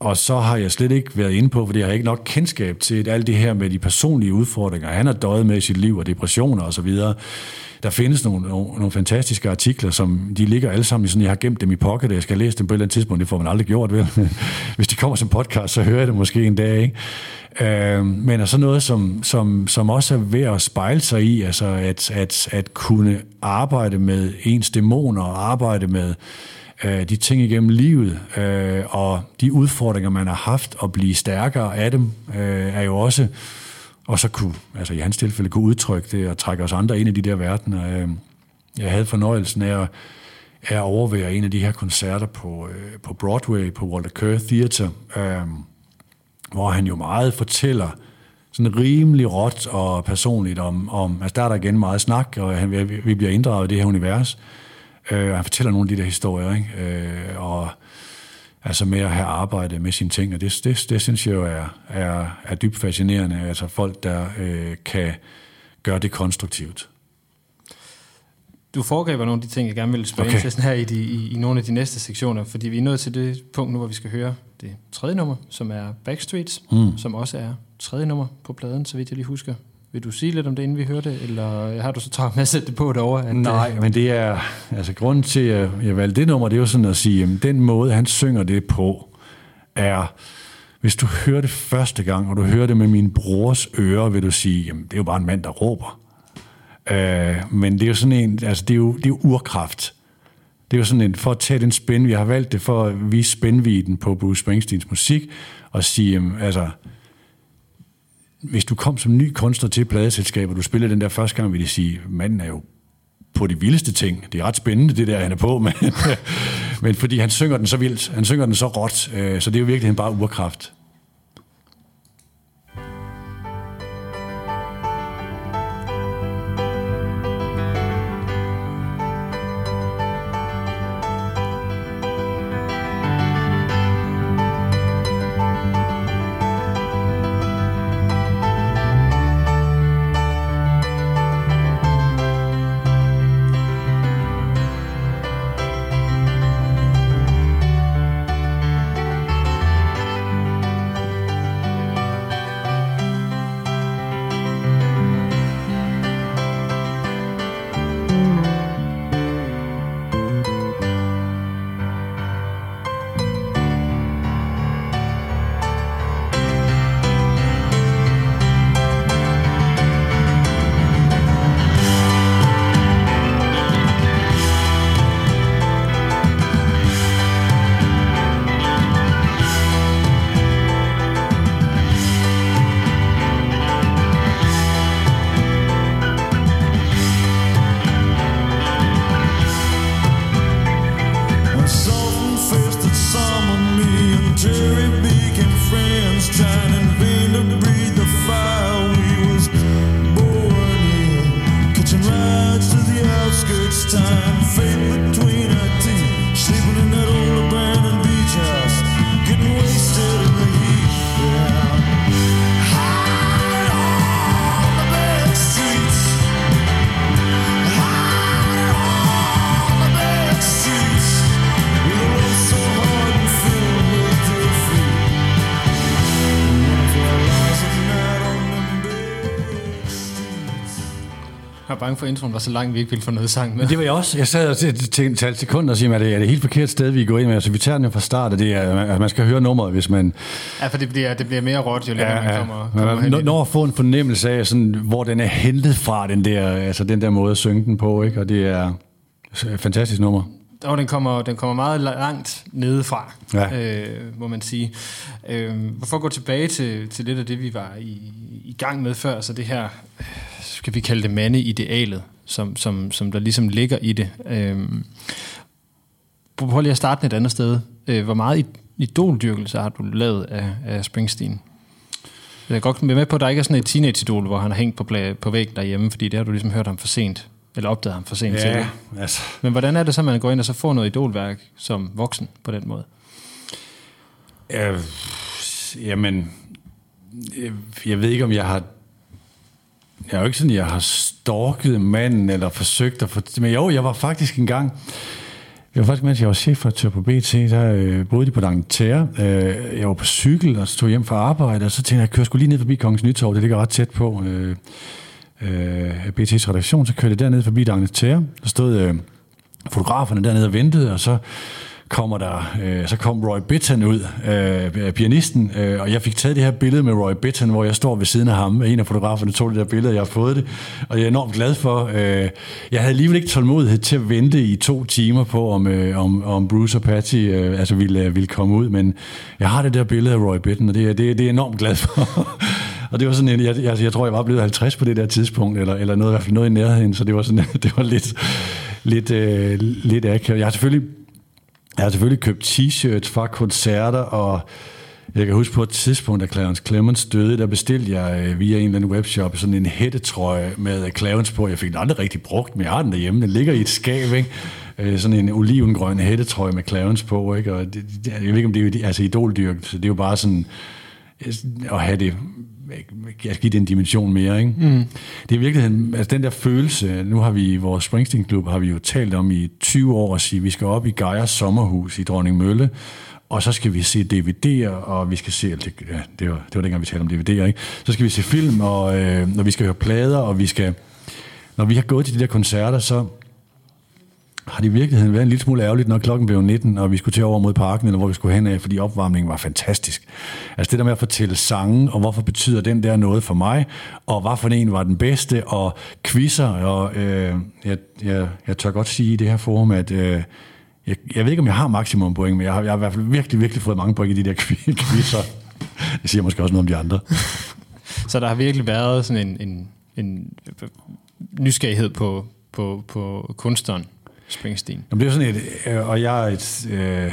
og så har jeg slet ikke været inde på, fordi jeg har ikke nok kendskab til alt det her med de personlige udfordringer. Han har døjet med i sit liv og depressioner osv. Og der findes nogle, nogle, nogle fantastiske artikler, som de ligger alle sammen i sådan, jeg har gemt dem i pocket, og jeg skal læse dem på et eller andet tidspunkt. Det får man aldrig gjort, vel? Hvis de kommer som podcast, så hører jeg det måske en dag, ikke? Øh, men er så noget, som, som, som også er ved at spejle sig i, altså at, at, at kunne arbejde med ens dæmoner, og arbejde med øh, de ting igennem livet, øh, og de udfordringer, man har haft, og blive stærkere af dem, øh, er jo også og så kunne, altså i hans tilfælde, kunne udtrykke det og trække os andre ind i de der verdener. Øh, jeg havde fornøjelsen af at, af at overvære en af de her koncerter på, øh, på Broadway, på Walter Kerr Theater, øh, hvor han jo meget fortæller sådan rimelig råt og personligt om, om altså der er der igen meget snak, og han, vi bliver inddraget i det her univers, og han fortæller nogle af de der historier, ikke? og altså med at have arbejdet med sine ting, og det, det, det synes jeg jo er, er, er dybt fascinerende, altså folk, der øh, kan gøre det konstruktivt. Du foregriber nogle af de ting, jeg gerne vil spørge okay. til her i, de, i, i nogle af de næste sektioner, fordi vi er nået til det punkt nu, hvor vi skal høre det tredje nummer, som er Backstreets, mm. som også er tredje nummer på pladen, så vidt jeg lige husker. Vil du sige lidt om det, inden vi hører det, eller har du så travlt med at sætte det på derovre? At Nej, det... men det er, altså grunden til, at jeg valgte det nummer, det er jo sådan at sige, at den måde, han synger det på, er, hvis du hører det første gang, og du hører det med min brors ører, vil du sige, jamen det er jo bare en mand, der råber. Uh, men det er jo sådan en, altså det er jo, det er jo urkraft. Det er jo sådan en, for at tage den spænd, vi har valgt det for at vise spændviden på Bruce Springsteens musik, og sige, jamen, altså, hvis du kom som ny kunstner til pladeselskabet, og du spillede den der første gang, ville de sige, manden er jo på de vildeste ting. Det er ret spændende, det der, han er på, men, men fordi han synger den så vildt, han synger den så råt, øh, så det er jo virkelig bare urkraft. Bange for, at introen var så lang, vi ikke ville få noget sang med. Men det var jeg også. Jeg sad og talte sekunder og siger, at det er det helt forkert sted, vi går ind med. Altså, vi tager den fra start, og det er, at man skal høre nummeret, hvis man... Ja, for det bliver, det bliver mere råt, jo længere ja, man kommer, kommer man, hen Når at få en fornemmelse af, sådan, hvor den er hentet fra, den der, altså, den der måde at synge den på, ikke? og det er et fantastisk nummer. Og den kommer, den kommer meget langt nedefra, ja. øh, må man sige. Øh, for at gå tilbage til, til lidt af det, vi var i, i gang med før, så det her skal vi kalde det mandeidealet, som, som, som der ligesom ligger i det. Øhm, prøv lige at starte et andet sted. Øh, hvor meget idoldyrkelse har du lavet af, af Springsteen? Jeg er godt med på, at der ikke er sådan et teenage-idol, hvor han har hængt på, på væggen derhjemme, fordi det har du ligesom hørt ham for sent, eller opdaget ham for sent ja, til. Altså. Men hvordan er det så, at man går ind og så får noget idolværk som voksen på den måde? Øh, jamen, jeg ved ikke, om jeg har jeg er jo ikke sådan, jeg har stalket manden, eller forsøgt at få... Men jo, jeg var faktisk en gang... Jeg var faktisk, mens jeg var chefredaktør på BT, der øh, boede de på D'Angleterre. Øh, jeg var på cykel og tog hjem fra arbejde, og så tænkte jeg, jeg kører skulle lige ned forbi Kongens Nytorv, det ligger ret tæt på øh, øh, BT's redaktion. Så kørte jeg dernede forbi D'Angleterre, der stod øh, fotograferne dernede og ventede, og så kommer der, øh, så kom Roy Bittan ud, øh, pianisten, øh, og jeg fik taget det her billede med Roy Bittan, hvor jeg står ved siden af ham. En af fotograferne tog det der billede, og jeg har fået det, og jeg er enormt glad for. Øh, jeg havde alligevel ikke tålmodighed til at vente i to timer på, om, øh, om, om Bruce og Patty øh, altså ville, øh, ville komme ud, men jeg har det der billede af Roy Bittan, og det, det, det er jeg enormt glad for. Og det var sådan en, jeg, jeg, jeg tror, jeg var blevet 50 på det der tidspunkt, eller, eller noget, i hvert fald noget i nærheden, så det var sådan, det var lidt, lidt, øh, lidt akavet. Jeg har selvfølgelig jeg har selvfølgelig købt t-shirts fra koncerter, og jeg kan huske på et tidspunkt, da Clarence Clemens døde, der bestilte jeg øh, via en eller anden webshop sådan en hættetrøje med øh, Clarence på. Jeg fik den aldrig rigtig brugt, men jeg har den derhjemme. Den ligger i et skab, ikke? Øh, sådan en olivengrøn hættetrøje med Clarence på, ikke? Og det, jeg ved ikke, om det er altså idoldyrk, så det er jo bare sådan at have det jeg skal give det en dimension mere. Ikke? Mm. Det er i virkeligheden, altså den der følelse, nu har vi i vores Springsteen-klub, har vi jo talt om i 20 år at sige, at vi skal op i Geiers sommerhus i Dronning Mølle, og så skal vi se DVD'er, og vi skal se, det, ja, det, var, det var dengang, vi talte om DVD'er, ikke? Så skal vi se film, og øh, når vi skal høre plader, og vi skal, når vi har gået til de der koncerter, så har det i virkeligheden været en lille smule ærgerligt, når klokken blev 19, og vi skulle til over mod parken, eller hvor vi skulle hen af, fordi opvarmningen var fantastisk. Altså det der med at fortælle sange, og hvorfor betyder den der noget for mig, og hvad for en var den bedste, og quizzer, og øh, jeg, jeg, jeg tør godt sige i det her forum, at øh, jeg, jeg ved ikke, om jeg har maksimum point, men jeg har, jeg har i hvert fald virkelig, virkelig fået mange point i de der quizzer. Det siger måske også noget om de andre. Så der har virkelig været sådan en, en, en nysgerrighed på, på, på kunstneren Springsteen. Jamen, det er sådan et, øh, og jeg er et, øh,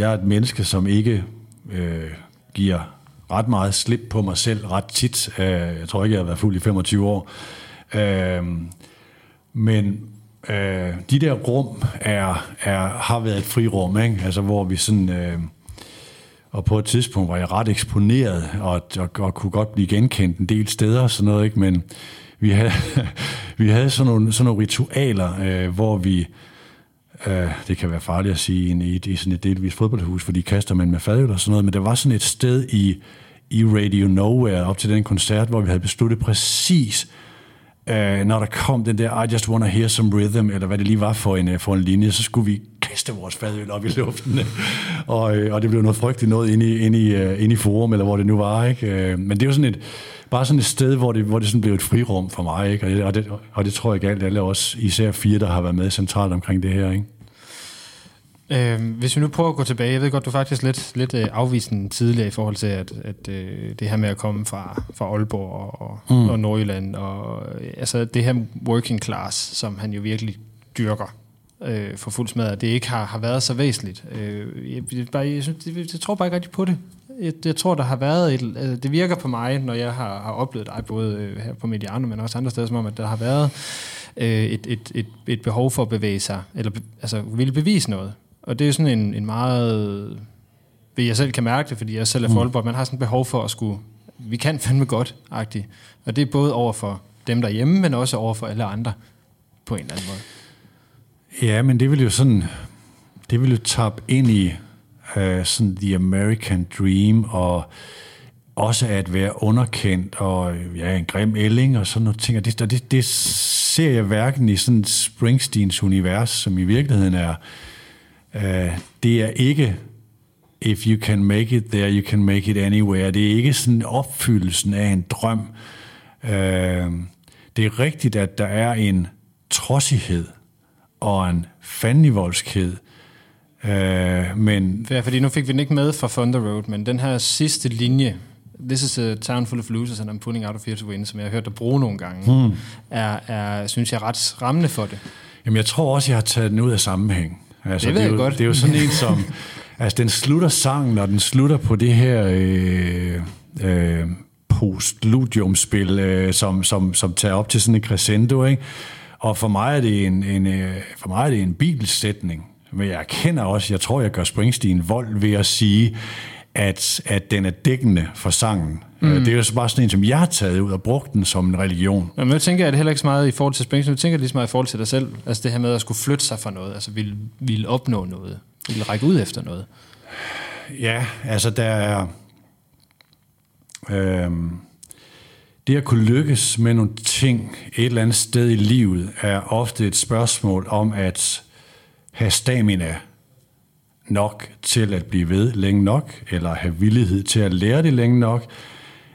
jeg er et menneske, som ikke øh, giver ret meget slip på mig selv ret tit. Øh, jeg tror ikke, jeg har været fuld i 25 år. Øh, men øh, de der rum er, er, har været et frirum, ikke? Altså, hvor vi sådan... Øh, og på et tidspunkt var jeg ret eksponeret, og, og, og kunne godt blive genkendt en del steder og sådan noget, ikke? men vi havde, vi havde sådan, nogle, sådan nogle ritualer, øh, hvor vi, øh, det kan være farligt at sige i, i sådan et delvis fodboldhus, fordi kaster man med fadøl og sådan noget, men der var sådan et sted i, i Radio Nowhere op til den koncert, hvor vi havde besluttet præcis, øh, når der kom den der I just wanna hear some rhythm, eller hvad det lige var for en, øh, for en linje, så skulle vi kaste vores fadøl op i luften. og, øh, og det blev noget frygteligt noget inde i, inde, i, øh, inde i forum, eller hvor det nu var. Ikke? Men det er jo sådan et, bare sådan et sted, hvor det, hvor det sådan blev et frirum for mig. Ikke? Og, det, og, det, og det tror jeg galt alle os, især fire, der har været med centralt omkring det her. Ikke? Øh, hvis vi nu prøver at gå tilbage, jeg ved godt, du faktisk lidt, lidt øh, afviste tidligere i forhold til, at, at øh, det her med at komme fra, fra Aalborg og, mm. og Nordjylland, og øh, altså det her working class, som han jo virkelig dyrker øh, for fuld smadret, det ikke har, har været så væsentligt. Øh, jeg, bare, jeg, synes, jeg, jeg tror bare ikke rigtig på det. Jeg, jeg tror, der har været et, altså, det virker på mig, når jeg har, har oplevet dig, både øh, her på Mediano, men også andre steder, som om, at der har været øh, et, et, et, et behov for at bevæge sig, eller altså ville bevise noget. Og det er sådan en, en meget... Ved jeg selv kan mærke det, fordi jeg selv er mm. Aalborg, man har sådan et behov for at skulle... Vi kan fandme godt, agtigt. Og det er både over for dem derhjemme, men også over for alle andre på en eller anden måde. Ja, men det vil jo sådan... Det vil jo tabe ind i øh, sådan the American dream, og også at være underkendt, og øh, ja, en grim ælling, og sådan nogle ting. Og det, det, det ser jeg hverken i sådan Springsteens univers, som i virkeligheden er øh, det er ikke if you can make it there, you can make it anywhere. Det er ikke sådan opfyldelsen af en drøm. Øh, det er rigtigt, at der er en trodsighed og en fandenivoldskhed, uh, men... Ja, fordi nu fik vi den ikke med fra Thunder Road, men den her sidste linje, This is a town full of losers, and I'm putting out of here to win, som jeg har hørt dig bruge nogle gange, hmm. er, er, synes jeg, ret rammende for det. Jamen, jeg tror også, jeg har taget den ud af sammenhæng. Altså, det ved det jeg jo, godt. Det er jo sådan en, som... altså, den slutter sangen, og den slutter på det her... Øh, øh, postludiumspil, øh, som, som, som tager op til sådan en crescendo, ikke? Og for mig er det en, en, øh, for mig er det en bibelsætning. Men jeg kender også, jeg tror, jeg gør Springsteen vold ved at sige, at, at den er dækkende for sangen. Mm. Det er jo bare sådan en, som jeg har taget ud og brugt den som en religion. Men jeg tænker, at det heller ikke så meget i forhold til Springsteen, jeg tænker lige så meget i forhold til dig selv. Altså det her med at skulle flytte sig fra noget, altså ville, ville opnå noget, ville række ud efter noget. Ja, altså der er... Øhm, det at kunne lykkes med nogle ting et eller andet sted i livet, er ofte et spørgsmål om at have stamina nok til at blive ved længe nok, eller have villighed til at lære det længe nok,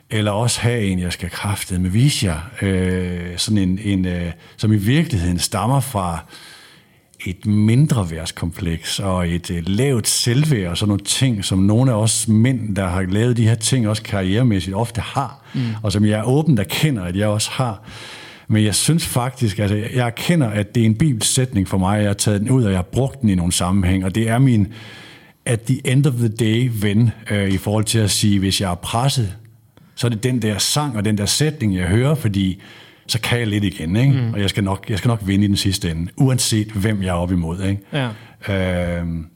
eller også have en, jeg skal kræfte med vise jer, øh, sådan en, en øh, som i virkeligheden stammer fra et mindre værtskompleks og et øh, lavt selvværd og sådan nogle ting, som nogle af os mænd, der har lavet de her ting også karrieremæssigt, ofte har, mm. og som jeg er åben, der kender, at jeg også har. Men jeg synes faktisk, altså, jeg erkender, at det er en bibelsætning for mig, jeg har taget den ud, og jeg har brugt den i nogle sammenhæng, og det er min, at the end of the day, ven, øh, i forhold til at sige, hvis jeg er presset, så er det den der sang og den der sætning, jeg hører, fordi så kan jeg lidt igen, ikke? Mm. og jeg skal, nok, jeg skal nok vinde i den sidste ende, uanset hvem jeg er op imod. Ikke? Ja. Øhm,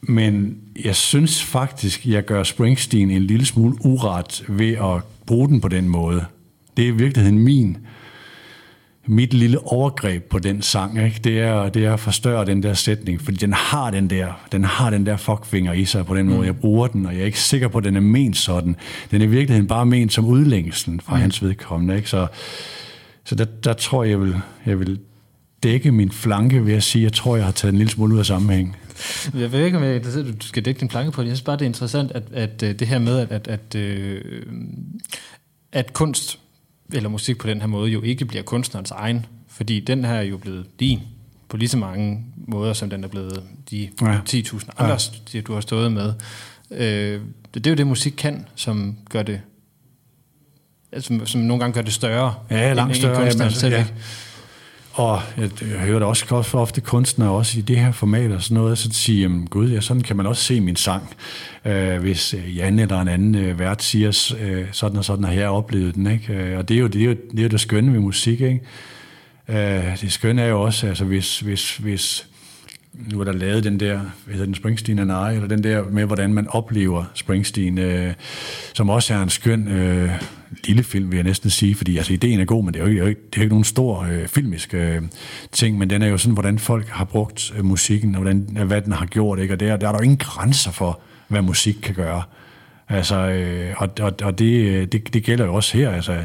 men jeg synes faktisk, jeg gør Springsteen en lille smule uret ved at bruge den på den måde. Det er i virkeligheden min mit lille overgreb på den sang, ikke? Det, er, det er at forstørre den der sætning, fordi den har den der, den har den der fuckfinger i sig på den måde, mm. jeg bruger den, og jeg er ikke sikker på, at den er ment sådan. Den er i virkeligheden bare ment som udlængslen fra mm. hans vedkommende, ikke? Så, så der, der tror jeg, jeg vil, jeg vil dække min flanke ved at sige, at jeg tror, jeg har taget en lille smule ud af sammenhæng. Jeg ved ikke, om jeg, du skal dække din flanke på det. Jeg synes bare, det er interessant, at, at øh, det her med, at, at, at, øh, at kunst eller musik på den her måde jo ikke bliver kunstnerens egen, fordi den her er jo blevet din på lige så mange måder, som den er blevet de ja. 10.000 andre, ja. du har stået med. Øh, det er jo det, musik kan, som gør det, som, som nogle gange gør det større. Ja, langt større. End, end altså, ja. Og jeg, jeg hører da også ofte, ofte kunstnere, også i det her format og sådan noget, så sige, jamen, gud, ja, sådan kan man også se min sang. Øh, hvis øh, Jan eller en anden øh, vært siger, øh, sådan og sådan og her oplevet den. Ikke? Øh, og det er, jo, det, er jo, det er jo det skønne ved musik. Ikke? Øh, det skønne er jo også, altså hvis, hvis, hvis nu er der lavet den der, hvad hedder den, Springsteen and I, eller den der med, hvordan man oplever Springsteen, øh, som også er en skøn øh, lille film, vil jeg næsten sige, fordi altså, ideen er god, men det er jo ikke, det er ikke nogen stor øh, filmisk øh, ting, men den er jo sådan, hvordan folk har brugt øh, musikken, og hvordan, øh, hvad den har gjort, ikke? og der, der er der jo ingen grænser for, hvad musik kan gøre. Altså, øh, og, og, og det, øh, det, det gælder jo også her, altså,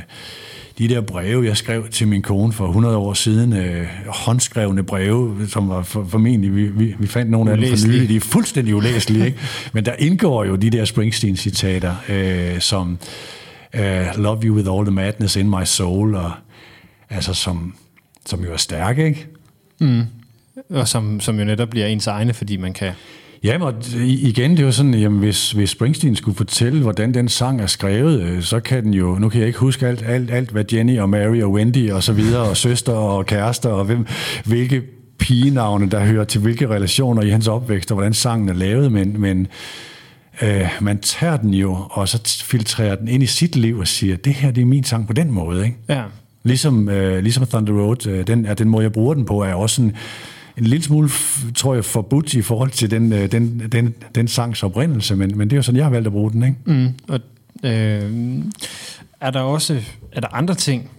de der breve, jeg skrev til min kone for 100 år siden, øh, håndskrevne breve, som var for, formentlig, vi, vi, vi fandt nogle af dem for nylig, de er fuldstændig ulæselige, ikke? men der indgår jo de der Springsteen-citater, øh, som øh, Love you with all the madness in my soul, og altså som, som jo er stærke, ikke? Mm. Og som, som jo netop bliver ens egne, fordi man kan Ja, og igen, det er jo sådan, jamen, hvis, hvis Springsteen skulle fortælle, hvordan den sang er skrevet, øh, så kan den jo, nu kan jeg ikke huske alt, alt, alt hvad Jenny og Mary og Wendy og så videre, og søster og kærester, og hvem, hvilke pigenavne, der hører til hvilke relationer i hans opvækst, og hvordan sangen er lavet, men, men øh, man tager den jo, og så filtrerer den ind i sit liv og siger, det her det er min sang på den måde. Ikke? Ja. Ligesom, øh, ligesom Thunder Road, øh, den, er den måde, jeg bruger den på, er også en, en lille smule, tror jeg, forbudt i forhold til den, øh, den, den, den sangs oprindelse, men, men det er jo sådan, jeg har valgt at bruge den. Ikke? Mm, og, øh, er der også er der andre ting,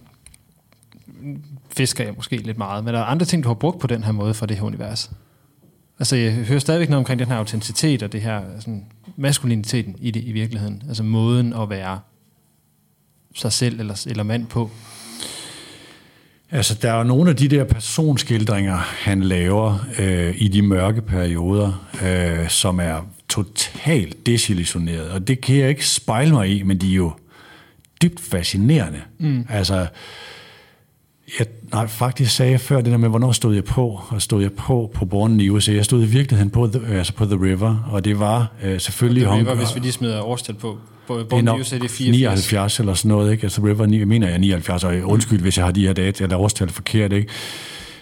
fisker jeg måske lidt meget, men er der andre ting, du har brugt på den her måde for det her univers? Altså, jeg hører stadigvæk noget omkring den her autenticitet og det her sådan, maskuliniteten i det i virkeligheden. Altså måden at være sig selv eller, eller mand på. Altså, der er jo nogle af de der personskildringer, han laver øh, i de mørke perioder, øh, som er totalt desillusioneret. Og det kan jeg ikke spejle mig i, men de er jo dybt fascinerende. Mm. Altså, jeg, nej, faktisk sagde jeg før det der med, hvornår stod jeg på, og stod jeg på på Born i USA. Jeg stod i virkeligheden på The, altså på The River, og det var øh, selvfølgelig... The River, hvis vi lige smider årstal på. Born det er USA, det er 84. 79 eller sådan noget, ikke? Altså River, jeg mener jeg 79, og undskyld, hvis jeg har de her data, eller årstal forkert, ikke?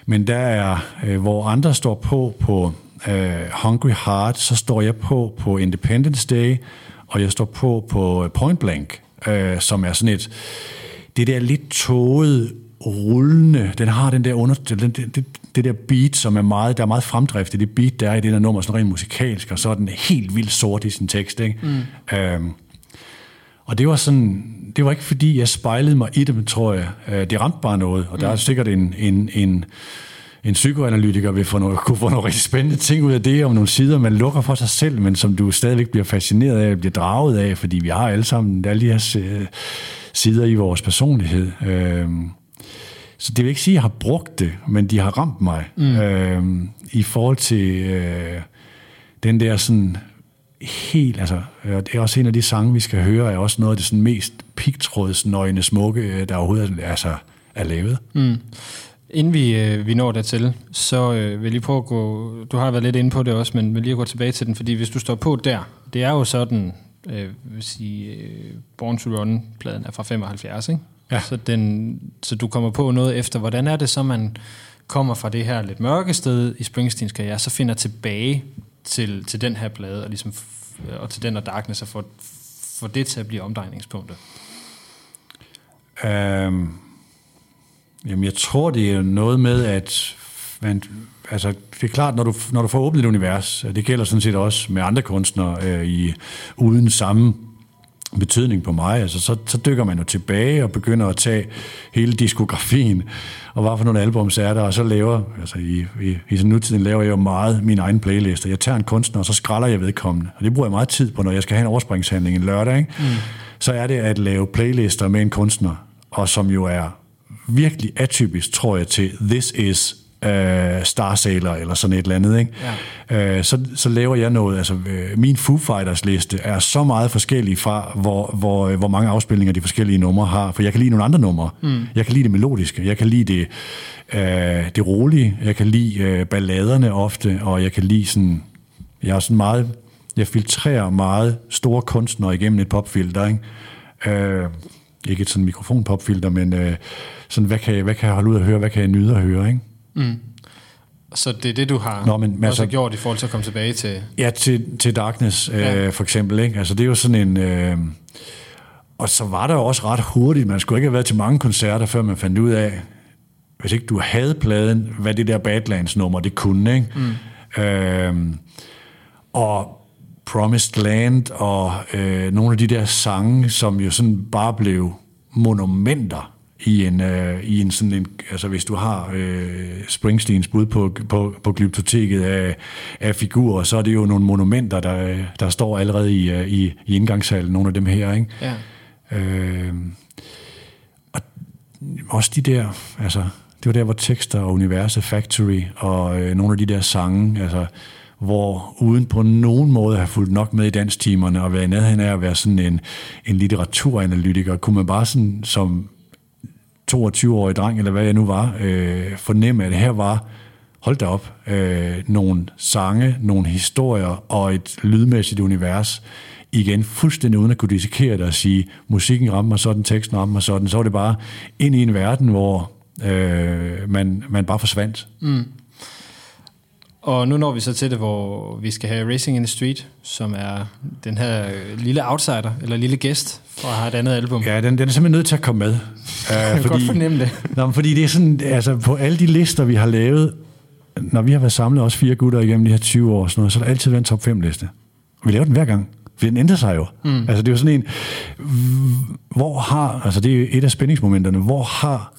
Men der er, øh, hvor andre står på på øh, Hungry Heart, så står jeg på på Independence Day, og jeg står på på Point Blank, øh, som er sådan et, det der lidt tåget rullende, den har den der under, den, det, det der beat, som er meget, der er meget fremdrift i det beat, der er i det der nummer, sådan rent musikalsk, og så er den helt vildt sort i sin tekst, ikke? Mm. Øhm, og det var sådan, det var ikke fordi, jeg spejlede mig i det, tror jeg. Øh, det ramte bare noget, og der er mm. sikkert en, en, en, en psykoanalytiker vil få noget, kunne få nogle rigtig spændende ting ud af det, om nogle sider, man lukker for sig selv, men som du stadigvæk bliver fascineret af, bliver draget af, fordi vi har alle sammen alle de her øh, sider i vores personlighed. Øhm, så det vil ikke sige, at jeg har brugt det, men de har ramt mig mm. øh, i forhold til øh, den der sådan helt, altså, det er også en af de sange, vi skal høre, er også noget af det sådan mest pigtrådsnøgne smukke, øh, der overhovedet altså, er lavet. Mm. Inden vi, øh, vi når dertil, så øh, vil jeg lige prøve at gå, du har været lidt inde på det også, men vil lige gå tilbage til den, fordi hvis du står på der, det er jo sådan, øh, vil sige, øh, Born to Run-pladen er fra 75, ikke? Ja. Så, den, så du kommer på noget efter, hvordan er det så, man kommer fra det her lidt mørke sted i Springsteens karriere, så finder tilbage til, til den her plade, og, ligesom, og til den og Darkness, og får, får det til at blive omdrejningspunktet? Um, jamen, jeg tror, det er noget med, at man, altså, det er klart, når du, når du får åbnet et univers, det gælder sådan set også med andre kunstnere øh, i, uden samme betydning på mig. Altså, så, så dykker man jo tilbage og begynder at tage hele diskografien, og hvad for nogle albums er der, og så laver, altså i, i, i nutiden laver jeg jo meget min egen playlist. Jeg tager en kunstner, og så skralder jeg vedkommende. Og det bruger jeg meget tid på, når jeg skal have en overspringshandling en lørdag. Ikke? Mm. Så er det at lave playlister med en kunstner, og som jo er virkelig atypisk, tror jeg, til This Is øh, Star Sailor eller sådan et eller andet, ikke? Ja. Øh, så, så laver jeg noget, altså øh, min Foo Fighters liste er så meget forskellig fra, hvor, hvor, hvor mange afspilninger de forskellige numre har, for jeg kan lide nogle andre numre. Mm. Jeg kan lide det melodiske, jeg kan lide det, øh, det rolige, jeg kan lide øh, balladerne ofte, og jeg kan lide sådan, jeg er sådan meget, jeg filtrerer meget store kunstnere igennem et popfilter, ikke? Øh, ikke et sådan mikrofonpopfilter, men øh, sådan, hvad kan, jeg, hvad kan jeg holde ud at høre, hvad kan jeg nyde at høre, ikke? Mm. Så det er det, du har Nå, men, også altså- gjort i forhold til at komme tilbage til... Ja, til, til Darkness øh, Ja. for eksempel. Ikke? Altså, det er jo sådan en... Øh, og så var der også ret hurtigt, man skulle ikke have været til mange koncerter, før man fandt ud af, hvis ikke du havde pladen, hvad det der Badlands-nummer, det kunne. Ikke? Mm. Øh, og Promised Land og øh, nogle af de der sange, som jo sådan bare blev monumenter i en, øh, i en sådan en, altså hvis du har øh, Springsteens bud på, på, på glyptoteket af, af figurer, så er det jo nogle monumenter, der, der står allerede i, øh, i, i indgangshallen, nogle af dem her, ikke? Ja. Øh, og også de der, altså, det var der, hvor tekster og universet, Factory og øh, nogle af de der sange, altså, hvor uden på nogen måde at have fulgt nok med i danstimerne og være i nærheden af at være sådan en, en litteraturanalytiker, kunne man bare sådan som 22-årig dreng, eller hvad jeg nu var, øh, fornemme, at det her var, hold da op, øh, nogle sange, nogle historier og et lydmæssigt univers, igen fuldstændig uden at kunne dissekere det og sige, musikken rammer mig sådan, teksten rammer mig sådan, så var det bare ind i en verden, hvor øh, man, man bare forsvandt. Mm. Og nu når vi så til det, hvor vi skal have Racing in the Street, som er den her øh, lille outsider, eller lille gæst fra et andet album. Ja, den, den er simpelthen nødt til at komme med. Jeg Uh, kan godt fornemme det. Nå, fordi det er sådan, altså på alle de lister, vi har lavet, når vi har været samlet også fire gutter igennem de her 20 år, sådan noget, så har der altid været en top 5 liste. Vi laver den hver gang. For den ændrer sig jo. Mm. Altså det er jo sådan en, hvor har, altså det er et af spændingsmomenterne, hvor har,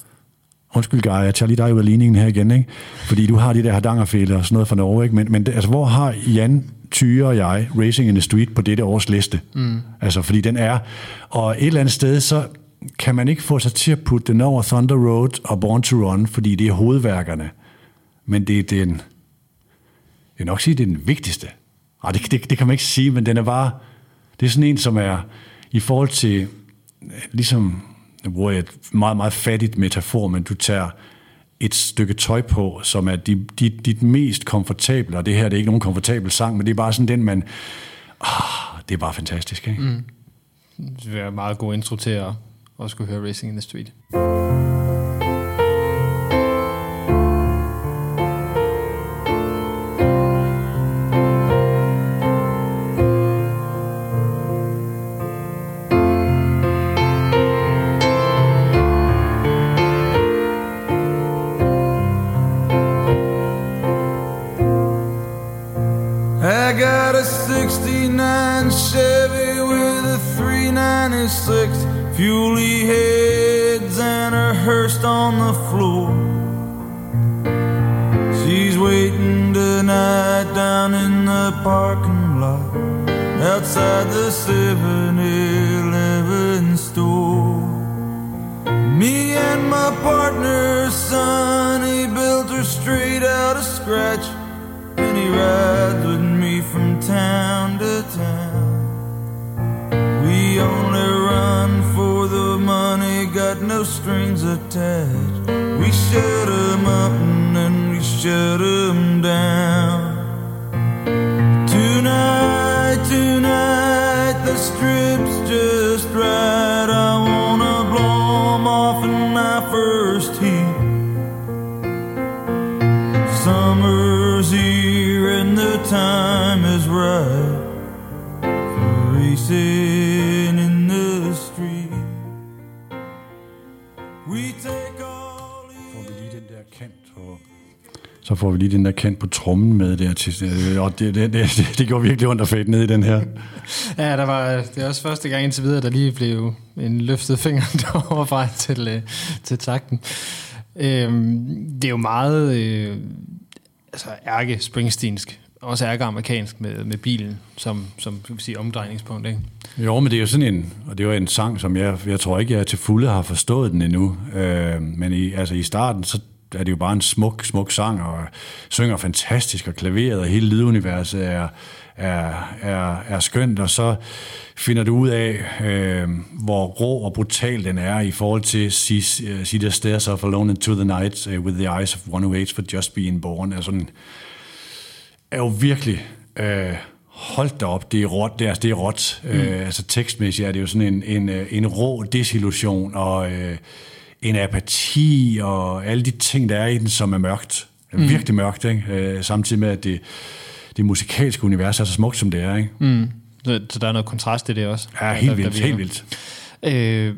undskyld Guy, jeg tager lige dig ud af ligningen her igen, ikke? fordi du har de der hardangerfælder og sådan noget fra Norge, ikke? men, men altså hvor har Jan, Tyre og jeg Racing in the Street på dette års liste? Mm. Altså fordi den er, og et eller andet sted, så kan man ikke få sig til at putte den over Thunder Road og Born to Run, fordi det er hovedværkerne. Men det er den, jeg vil nok sige, det er den vigtigste. Ej, det, det, det kan man ikke sige, men den er bare, det er sådan en, som er i forhold til, ligesom, nu bruger jeg et meget, meget fattigt metafor, men du tager et stykke tøj på, som er dit, dit, dit mest komfortable, og det her det er ikke nogen komfortabel sang, men det er bare sådan den, man, ah, det er bare fantastisk, ikke? Mm. Det vil være en meget god intro til at, at skulle høre Racing in the Street. 396 heads and a hearse on the floor. She's waiting tonight down in the parking lot Outside the 7-Eleven strings attached. We shut 'em up and then we shut 'em får vi lige den der kant på trommen med der til, øh, og det, det, det, det gjorde virkelig ondt at fade ned i den her. Ja, der var, det er også første gang indtil videre, der lige blev en løftet finger derovre fra til, øh, til takten. Øhm, det er jo meget øh, altså ærke springsteensk, også ærke amerikansk med, med bilen som, som vi sige, omdrejningspunkt. Ikke? Jo, men det er jo sådan en, og det er jo en sang, som jeg, jeg tror ikke, jeg til fulde har forstået den endnu. Øh, men i, altså i starten, så er det jo bare en smuk, smuk sang, og synger fantastisk, og klaveret, og hele lyduniverset er, er, er, er skønt, og så finder du ud af, øh, hvor rå og brutal den er i forhold til See, see the Stairs of Alone into the Night uh, with the Eyes of One Who Waits for Just Being Born. Er, sådan, er jo virkelig, øh, Hold da op, det er råt, det er, altså, det er råt. Mm. Øh, altså tekstmæssigt er det jo sådan en, en, øh, en rå desillusion og øh, en apati og alle de ting, der er i den, som er mørkt. Mm. Virkelig mørkt, ikke? Øh, samtidig med, at det, det musikalske univers er så smukt, som det er. Ikke? Mm. Så, så der er noget kontrast i det også. Ja, helt der, vildt. Der helt vildt. Øh,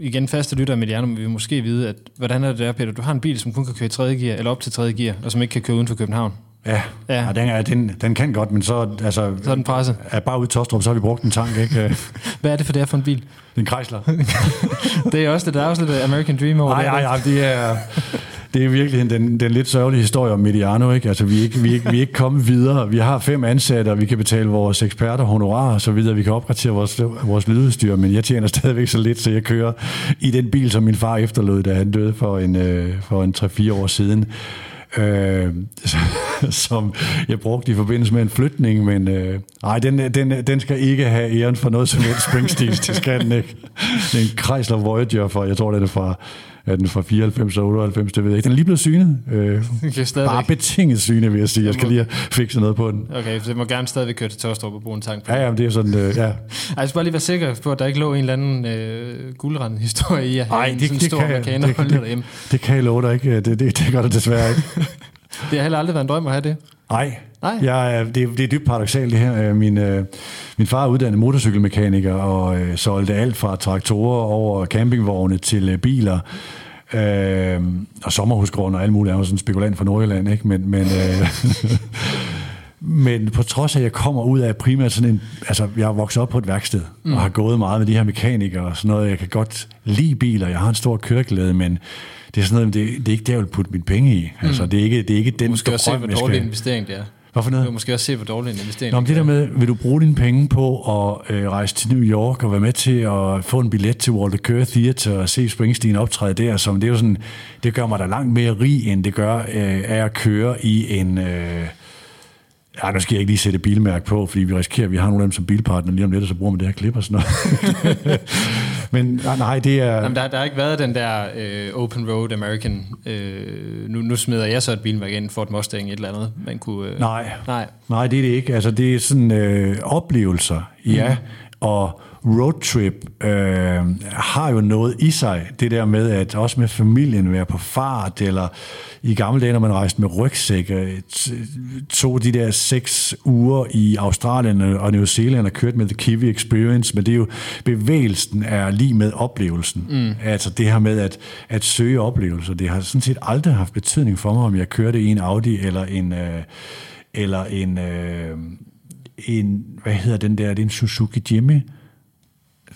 igen faste lytter med hjerner, vi måske vide, at hvordan er det der, Peter? Du har en bil, som kun kan køre i tredje gear, eller op til tredje gear, og som ikke kan køre uden for København. Ja, ja. ja den, er, den, den kan godt, men så, altså, så er den presset. Er bare ude i Tostrup, så har vi brugt en tank, ikke? Hvad er det for det er for en bil? Det er en Chrysler. det er også det, der er også lidt American Dream over nej, det. Nej, nej, det er, det er virkelig den, den lidt sørgelige historie om Mediano. Ikke? Altså, vi, er ikke, vi, er ikke, vi er ikke kommet videre. Vi har fem ansatte, og vi kan betale vores eksperter honorar og så videre. Vi kan opgradere vores, vores lydudstyr, men jeg tjener stadigvæk så lidt, så jeg kører i den bil, som min far efterlod, da han døde for en, øh, for en 3-4 år siden øh, som jeg brugte i forbindelse med en flytning, men øh, den, den, den skal ikke have æren for noget som helst Springsteen, det skal den ikke. Det er en Chrysler Voyager for, jeg tror, det er fra er den fra 94 og 98, det ved jeg ikke. Den er lige blevet synet. Øh, bare betinget syne, vil jeg sige. Jeg skal lige fikse noget på den. Okay, så det må gerne stadig køre til Torstrup og bruge en tank på Ja, ja, det er sådan, øh, ja. Ej, jeg skal bare lige være sikker på, at der ikke lå en eller anden øh, guldrand historie i at have Ej, det, sådan det stor kan, det, det, det, det, kan jeg love dig ikke. Det, det, det gør det desværre ikke. det har heller aldrig været en drøm at have det. Nej, Nej. Jeg, det, det er dybt paradoxalt det her. Øh, min, øh, min far er uddannet motorcykelmekaniker og øh, solgte alt fra traktorer over campingvogne til øh, biler. Øh, og sommerhusgrund og alt muligt. Han var sådan en spekulant fra Nordjylland, ikke? Men, men, øh, men på trods af, at jeg kommer ud af primært sådan en... Altså, jeg har vokset op på et værksted, mm. og har gået meget med de her mekanikere og sådan noget. Jeg kan godt lide biler, jeg har en stor køreglæde, men det er sådan noget, det, det er ikke det, jeg vil putte mine penge i. Mm. Altså, det er ikke, det er ikke den Måske også se, hvor dårlig investering det er. Hvorfor noget? Du vil måske også se, hvor dårlig en investering Nå, men det der med, vil du bruge dine penge på at øh, rejse til New York og være med til at få en billet til Walter Kerr Theater og se Springsteen optræde der, som det er jo sådan, det gør mig da langt mere rig, end det gør øh, af at køre i en... Øh, Ja, nu skal jeg ikke lige sætte bilmærke på, fordi vi risikerer, at vi har nogle af dem som bilpartner lige om lidt, og så bruger man det her klip og sådan noget. Men nej, det er... Jamen, der, der har ikke været den der øh, open road American... Øh, nu, nu smider jeg så et bilmærke ind, Ford Mustang, et eller andet, man kunne... Øh, nej, nej, nej, det er det ikke. Altså, det er sådan øh, oplevelser, ja, mm. og roadtrip øh, har jo noget i sig. Det der med, at også med familien være på fart, eller i gamle dage, når man rejste med rygsæk, tog de der seks uger i Australien og New Zealand og kørte med The Kiwi Experience, men det er jo, bevægelsen er lige med oplevelsen. Mm. Altså det her med at, at søge oplevelser, det har sådan set aldrig haft betydning for mig, om jeg kørte i en Audi eller en, øh, eller en, øh, en, hvad hedder den der, det er en Suzuki Jimmy,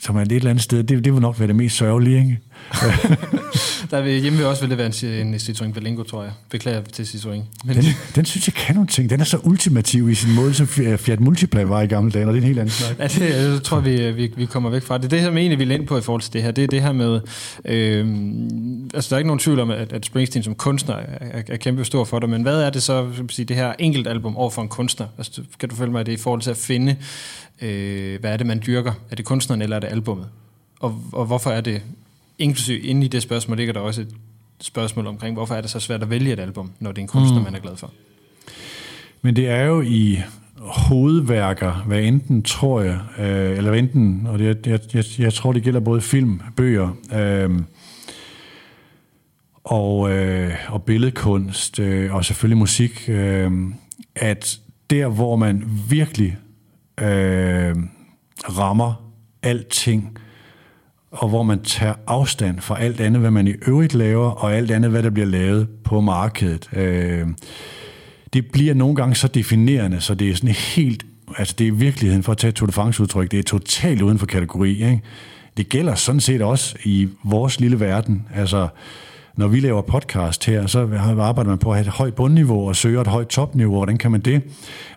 som er et eller andet sted, det, det vil nok være det mest sørgelige, ikke? der vil hjemme også vil det være en, Citroën Berlingo, tror jeg. Beklager til Citroën. Men... Den, den, synes jeg kan nogle ting. Den er så ultimativ i sin måde, som Fiat Multipla var i gamle dage, og det er en helt anden snak. Ja, det jeg tror vi, vi, vi kommer væk fra det. Det, som egentlig vil ind på i forhold til det her, det er det her med... Øh, altså, der er ikke nogen tvivl om, at, at Springsteen som kunstner er, er kæmpe stor for dig, men hvad er det så, sige, det her enkelt album over for en kunstner? Altså, kan du følge mig det i forhold til at finde, øh, hvad er det, man dyrker? Er det kunstneren, eller er det albummet? Og, og hvorfor er det inklusiv inde i det spørgsmål ligger der også et spørgsmål omkring, hvorfor er det så svært at vælge et album, når det er en kunstner, mm. man er glad for? Men det er jo i hovedværker, hvad enten tror jeg, øh, eller hvad enten, og det, jeg, jeg, jeg tror, det gælder både film, bøger, øh, og, øh, og billedkunst, øh, og selvfølgelig musik, øh, at der, hvor man virkelig øh, rammer alting, og hvor man tager afstand fra alt andet, hvad man i øvrigt laver, og alt andet, hvad der bliver lavet på markedet. Øh, det bliver nogle gange så definerende, så det er sådan helt, altså det er virkeligheden for at tage et Tour de France-udtryk, det er totalt uden for kategori. Ikke? Det gælder sådan set også i vores lille verden. Altså, når vi laver podcast her, så arbejder man på at have et højt bundniveau og søger et højt topniveau. Hvordan kan man det?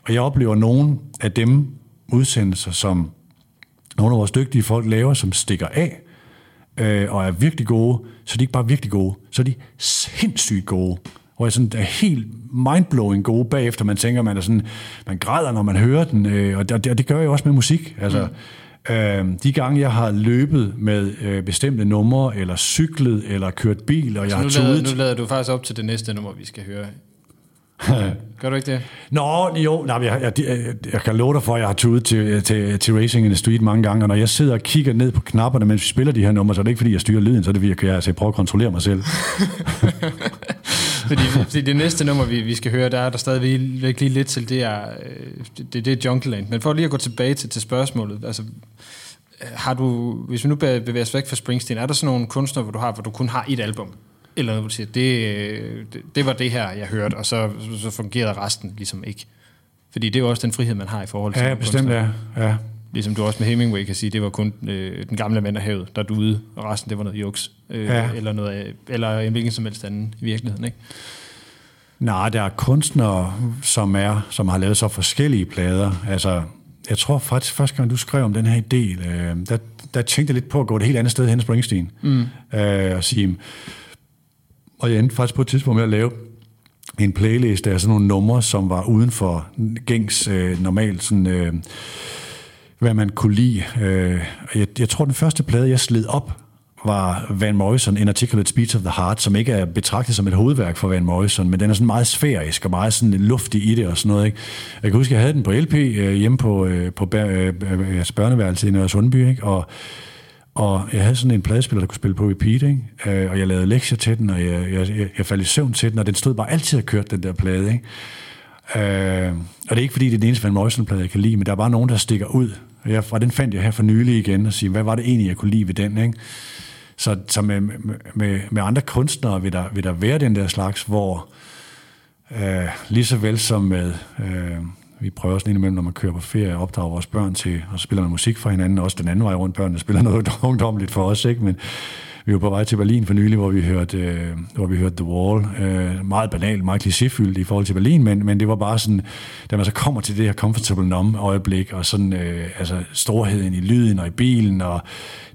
Og jeg oplever nogle af dem udsendelser, som nogle af vores dygtige folk laver, som stikker af, øh, og er virkelig gode, så er de ikke bare virkelig gode, så er de sindssygt gode. Og er sådan er helt mindblowing gode bagefter. Man tænker, man er sådan, man græder, når man hører den, øh, og det, det gør jeg også med musik. Altså, mm. øh, de gange, jeg har løbet med øh, bestemte numre, eller cyklet, eller kørt bil, og jeg har tudet... Nu lader du faktisk op til det næste nummer, vi skal høre. Gør du ikke det? Nå, jo, nej, jeg, jeg, jeg, jeg kan love dig for, at jeg har tudet til, til, til Racing in the Street mange gange, og når jeg sidder og kigger ned på knapperne, mens vi spiller de her numre, så er det ikke, fordi jeg styrer lyden, så er det, fordi jeg, altså, jeg prøver at kontrollere mig selv. fordi, fordi det næste nummer, vi, vi skal høre, der er der stadigvæk lige lidt til, det er, øh, det, det er Jungle Land. Men for lige at gå tilbage til, til spørgsmålet, altså, har du, hvis vi nu bevæger os væk fra Springsteen, er der sådan nogle kunstnere, hvor du har, hvor du kun har et album? Eller noget, du siger, det, det, det var det her, jeg hørte, og så, så fungerede resten ligesom ikke. Fordi det er jo også den frihed, man har i forhold til Ja, bestemt ja. ja. Ligesom du også med Hemingway kan sige, det var kun øh, den gamle mand af havet, der duede, og resten det var noget juks. Øh, Ja. eller, noget, eller en hvilken som helst anden i virkeligheden. Ikke? Nej, der er kunstnere, som, er, som har lavet så forskellige plader. Altså, jeg tror faktisk, første gang du skrev om den her idé, øh, der, der tænkte jeg lidt på at gå et helt andet sted hen Springsteen. Mm. Øh, og sige, og jeg endte faktisk på et tidspunkt med at lave en playlist af sådan nogle numre, som var uden for gængs øh, normalt sådan, øh, hvad man kunne lide. Øh, jeg, jeg tror, den første plade, jeg sled op, var Van Morrison, In Articulate Speech of the Heart, som ikke er betragtet som et hovedværk for Van Morrison, men den er sådan meget sfærisk og meget sådan luftig i det og sådan noget. Ikke? Jeg kan huske, jeg havde den på LP øh, hjemme på, øh, på bær, øh, øh, i Nørre Sundby, ikke? og og jeg havde sådan en pladespiller, der kunne spille på repeat, ikke? Øh, og jeg lavede lektier til den, og jeg, jeg, jeg, jeg faldt i søvn til den, og den stod bare altid og kørte, den der plade. Ikke? Øh, og det er ikke fordi, det er den eneste Van Morrison-plade, jeg kan lide, men der er bare nogen, der stikker ud. Og, jeg, og den fandt jeg her for nylig igen, og siger, hvad var det egentlig, jeg kunne lide ved den? Ikke? Så, så med, med, med andre kunstnere vil der, vil der være den der slags, hvor øh, lige så vel som med... Øh, vi prøver også lige imellem, når man kører på ferie, at opdrage vores børn til, og så spiller man musik for hinanden, også den anden vej rundt, børnene spiller noget ungdomligt for os, ikke? men vi var på vej til Berlin for nylig, hvor vi hørte, øh, hvor vi hørte The Wall. Øh, meget banalt, meget klichéfyldt i forhold til Berlin, men, men det var bare sådan, da man så kommer til det her comfortable numb øjeblik, og sådan, øh, altså storheden i lyden og i bilen, og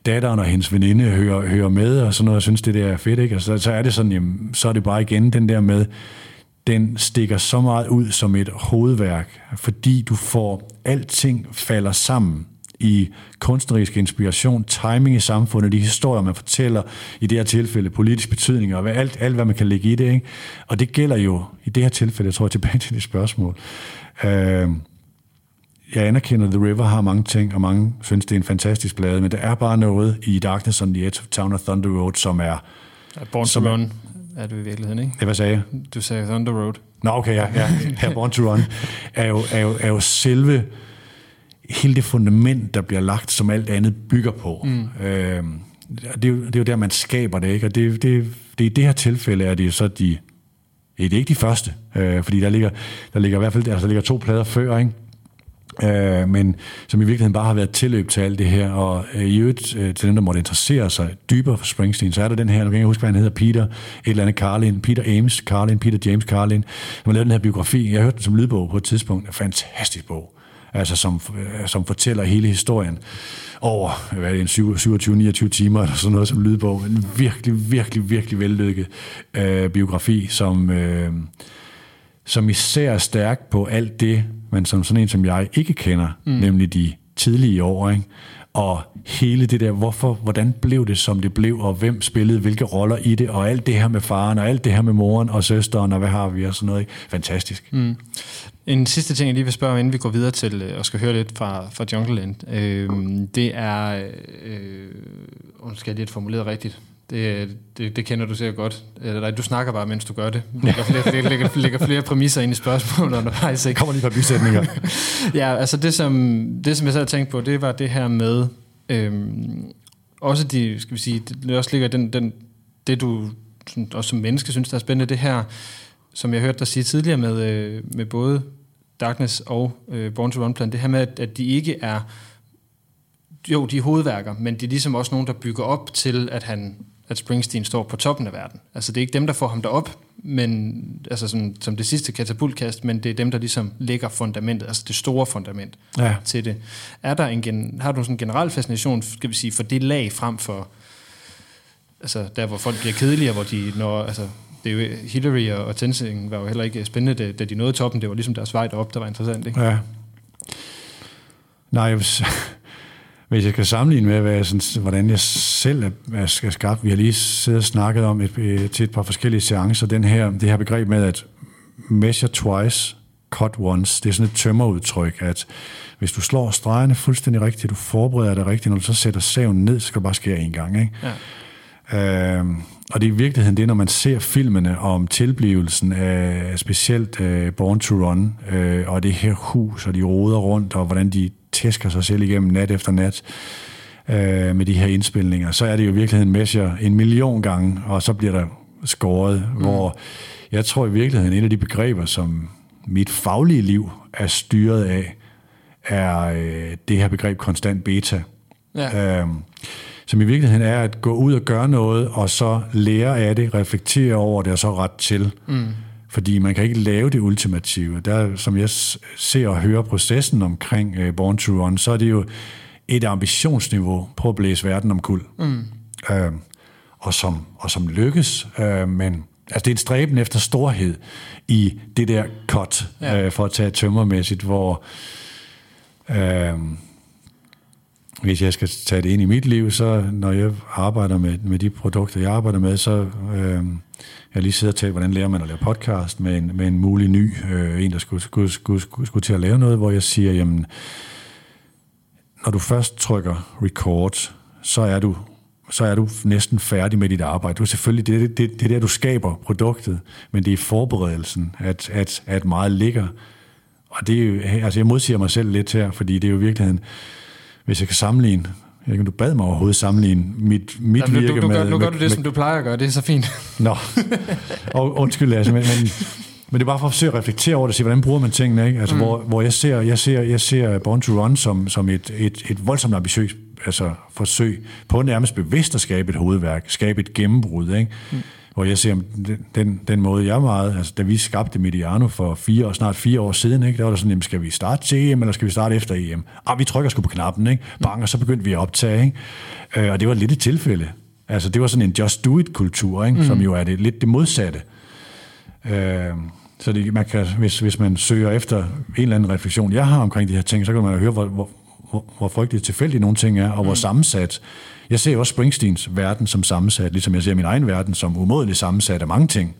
datteren og hendes veninde hører, hører med, og sådan noget, og synes, det der er fedt, ikke? Og så, så er det sådan, jamen, så er det bare igen den der med, den stikker så meget ud som et hovedværk, fordi du får, alting falder sammen i kunstnerisk inspiration, timing i samfundet, de historier, man fortæller, i det her tilfælde politisk betydning, og alt, alt, hvad man kan lægge i det. Ikke? Og det gælder jo i det her tilfælde, jeg tror jeg tilbage til det spørgsmål. Øh, jeg anerkender, at The River har mange ting, og mange synes, det er en fantastisk plade, men der er bare noget i Darkness on the Edge of Town of Thunder Road, som er... Born Som to Run er det i virkeligheden, ikke? Ja, hvad sagde jeg? Du sagde Thunder Road. Nå, okay, ja. ja. ja Born to Run er jo, er, jo, er jo selve hele det fundament, der bliver lagt, som alt andet bygger på. Mm. Øh, det, er jo, det er jo der, man skaber det, ikke? Og det, det, det, i det her tilfælde er det jo så de... Det er ikke de første, øh, fordi der ligger, der ligger i hvert fald altså, der ligger to plader før, ikke? Øh, men som i virkeligheden bare har været tilløb til alt det her, og øh, i øvrigt øh, til dem, der måtte interessere sig dybere for Springsteen, så er der den her, nu kan jeg huske, hvad han hedder, Peter, et eller andet Carlin, Peter Ames Carlin, Peter James Carlin, som har lavet den her biografi. Jeg hørte den som lydbog på et tidspunkt, en fantastisk bog, altså som, øh, som fortæller hele historien over, hvad er det, en 27-29 timer, eller sådan noget som lydbog. En virkelig, virkelig, virkelig vellykket øh, biografi, som... Øh, som især er stærk på alt det, men som sådan en som jeg ikke kender, mm. nemlig de tidlige år, ikke? og hele det der, hvorfor, hvordan blev det, som det blev, og hvem spillede hvilke roller i det, og alt det her med faren, og alt det her med moren og søsteren, og hvad har vi, og sådan noget. Ikke? Fantastisk. Mm. En sidste ting, jeg lige vil spørge om, inden vi går videre til øh, og skal høre lidt fra, fra Jungle Land, øh, det er, øh, skal jeg lige formuleret rigtigt, det, det, det kender du sikkert godt. Eller nej, du snakker bare, mens du gør det. Lægger flere, lægger, lægger flere præmisser ind i spørgsmålet undervejs. Der Ikke? kommer lige et par bisætninger. Ja, altså det som, det, som jeg så havde tænkt på, det var det her med, øhm, også de, skal vi sige, det også ligger den, den, det du også som menneske synes, der er spændende, det her, som jeg hørte dig sige tidligere med, øh, med både Darkness og øh, Born to Run Plan, det her med, at, at de ikke er, jo, de er hovedværker, men de er ligesom også nogen, der bygger op til, at han at Springsteen står på toppen af verden. Altså det er ikke dem, der får ham derop, men, altså sådan, som det sidste katapultkast, men det er dem, der ligesom lægger fundamentet, altså det store fundament Ja. til det. Er der en gen, har du sådan en generel fascination, skal vi sige, for det lag frem for, altså der, hvor folk bliver kedelige, hvor de når, altså det er jo, Hillary og, og Tenzing var jo heller ikke spændende, da, da de nåede toppen. Det var ligesom deres vej derop, der var interessant, ikke? Ja. Nej, jeg vil, hvis jeg skal sammenligne med, hvad jeg sådan, hvordan jeg selv er, er skal skabt. Vi har lige siddet og snakket om et, et, til et par forskellige seancer, den her, det her begreb med, at measure twice, cut once. Det er sådan et tømmerudtryk, at hvis du slår stregerne fuldstændig rigtigt, du forbereder dig rigtigt, når du så sætter saven ned, så skal du bare skære en gang. Ikke? Ja. Øhm, og det er i virkeligheden det, når man ser filmene om tilblivelsen af specielt uh, Born to Run, uh, og det her hus, og de roder rundt, og hvordan de tæsker sig selv igennem nat efter nat uh, med de her indspilninger, så er det jo i virkeligheden measure en million gange, og så bliver der skåret, mm. hvor jeg tror i virkeligheden, en af de begreber, som mit faglige liv er styret af, er øh, det her begreb konstant beta. Ja. Øhm, som i virkeligheden er at gå ud og gøre noget, og så lære af det, reflektere over det, og så ret til. Mm. Fordi man kan ikke lave det ultimative. Der, som jeg ser og hører processen omkring uh, Born to Run, så er det jo et ambitionsniveau på at blæse verden om kul. Mm. Øhm, og, som, og som lykkes, øh, men altså, det er en stræben efter storhed i det der cut, ja. øh, for at tage tømmermæssigt, hvor øh, hvis jeg skal tage det ind i mit liv, så når jeg arbejder med, med de produkter, jeg arbejder med, så øh, jeg lige sidder og hvordan lærer man at lave podcast med en, med en mulig ny, øh, en der skulle, skulle, skulle, skulle, skulle til at lave noget, hvor jeg siger, jamen, når du først trykker record, så er du så er du næsten færdig med dit arbejde. Du er selvfølgelig, det, det, det, det er der, du skaber produktet, men det er forberedelsen, at, at, at meget ligger. Og det er jo, altså jeg modsiger mig selv lidt her, fordi det er jo i virkeligheden, hvis jeg kan sammenligne, jeg ikke, du bad mig overhovedet sammenligne mit, mit Jamen, virke du, du, med... Gør, nu med, gør du det, med, som du plejer at gøre, det er så fint. Nå, og, undskyld, altså, men, men, men det er bare for at forsøge at reflektere over det, og sige, hvordan bruger man tingene, ikke? Altså, mm. hvor, hvor jeg ser, jeg ser, jeg ser Born to Run som, som et, et, et voldsomt ambitiøst altså, forsøg på nærmest bevidst at skabe et hovedværk, skabe et gennembrud, ikke? Mm. Hvor jeg ser den, den, måde, jeg meget, altså da vi skabte Mediano for fire og snart fire år siden, ikke, der var der sådan, jamen, skal vi starte til EM, eller skal vi starte efter EM? Ah, vi trykker sgu på knappen, ikke? Bang, og så begyndte vi at optage, ikke? Øh, og det var lidt et tilfælde. Altså, det var sådan en just do it-kultur, ikke? Mm. som jo er det, lidt det modsatte. Øh, så det, man kan, hvis, hvis man søger efter en eller anden refleksion, jeg har omkring de her ting, så kan man høre, hvor, hvor, hvor, hvor frygteligt tilfældigt nogle ting er, og hvor mm. sammensat. Jeg ser også Springsteens verden som sammensat, ligesom jeg ser min egen verden som umådelig sammensat af mange ting.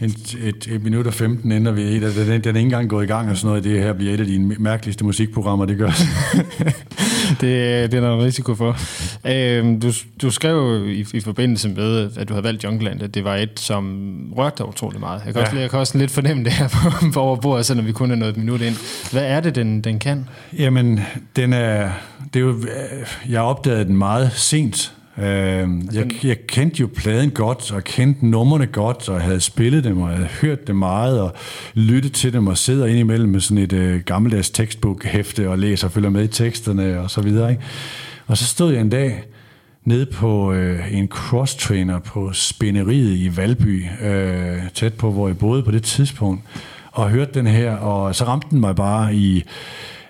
Et, et minut og 15 ender vi i, den, den er ikke engang gået i gang og sådan noget. Det her bliver et af de mærkeligste musikprogrammer, det gør. det, det er der en risiko for. Øhm, du, du skrev i, i forbindelse med, at du havde valgt Jungland, at det var et, som rørte dig utrolig meget. Jeg kan, ja. også, jeg kan også lidt fornemme det her på, på over bordet, selvom vi kun er nået et minut ind. Hvad er det, den, den kan? Jamen, den er, det er jo, jeg opdagede den meget sent, Øh, jeg, jeg kendte jo pladen godt, og kendte numrene godt, og havde spillet dem, og havde hørt dem meget, og lyttet til dem, og sidder indimellem med sådan et øh, gammeldags tekstbokhæfte, og læser og følger med i teksterne, og så videre. Ikke? Og så stod jeg en dag nede på øh, en cross-trainer på spænderiet i Valby, øh, tæt på, hvor jeg boede på det tidspunkt, og hørte den her, og så ramte den mig bare i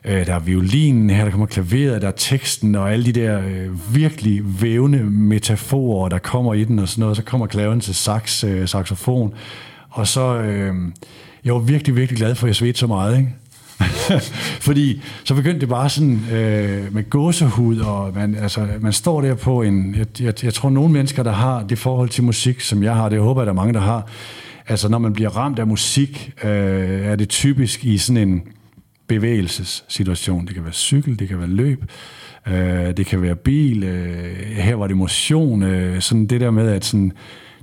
Øh, der er violinen her, der kommer klaveret, der er teksten, og alle de der øh, virkelig vævende metaforer, der kommer i den og sådan noget. Så kommer klaven til sax, øh, saxofon. Og så, øh, jeg var virkelig, virkelig glad for, at jeg svedte så meget. Ikke? Fordi så begyndte det bare sådan øh, med gåsehud, og man, altså, man står der på en... Jeg, jeg, jeg tror, nogle mennesker, der har det forhold til musik, som jeg har, det håber jeg, der er mange, der har. Altså, når man bliver ramt af musik, øh, er det typisk i sådan en bevægelsessituation. Det kan være cykel, det kan være løb, øh, det kan være bil, øh, her var det motion. Øh, sådan det der med, at sådan,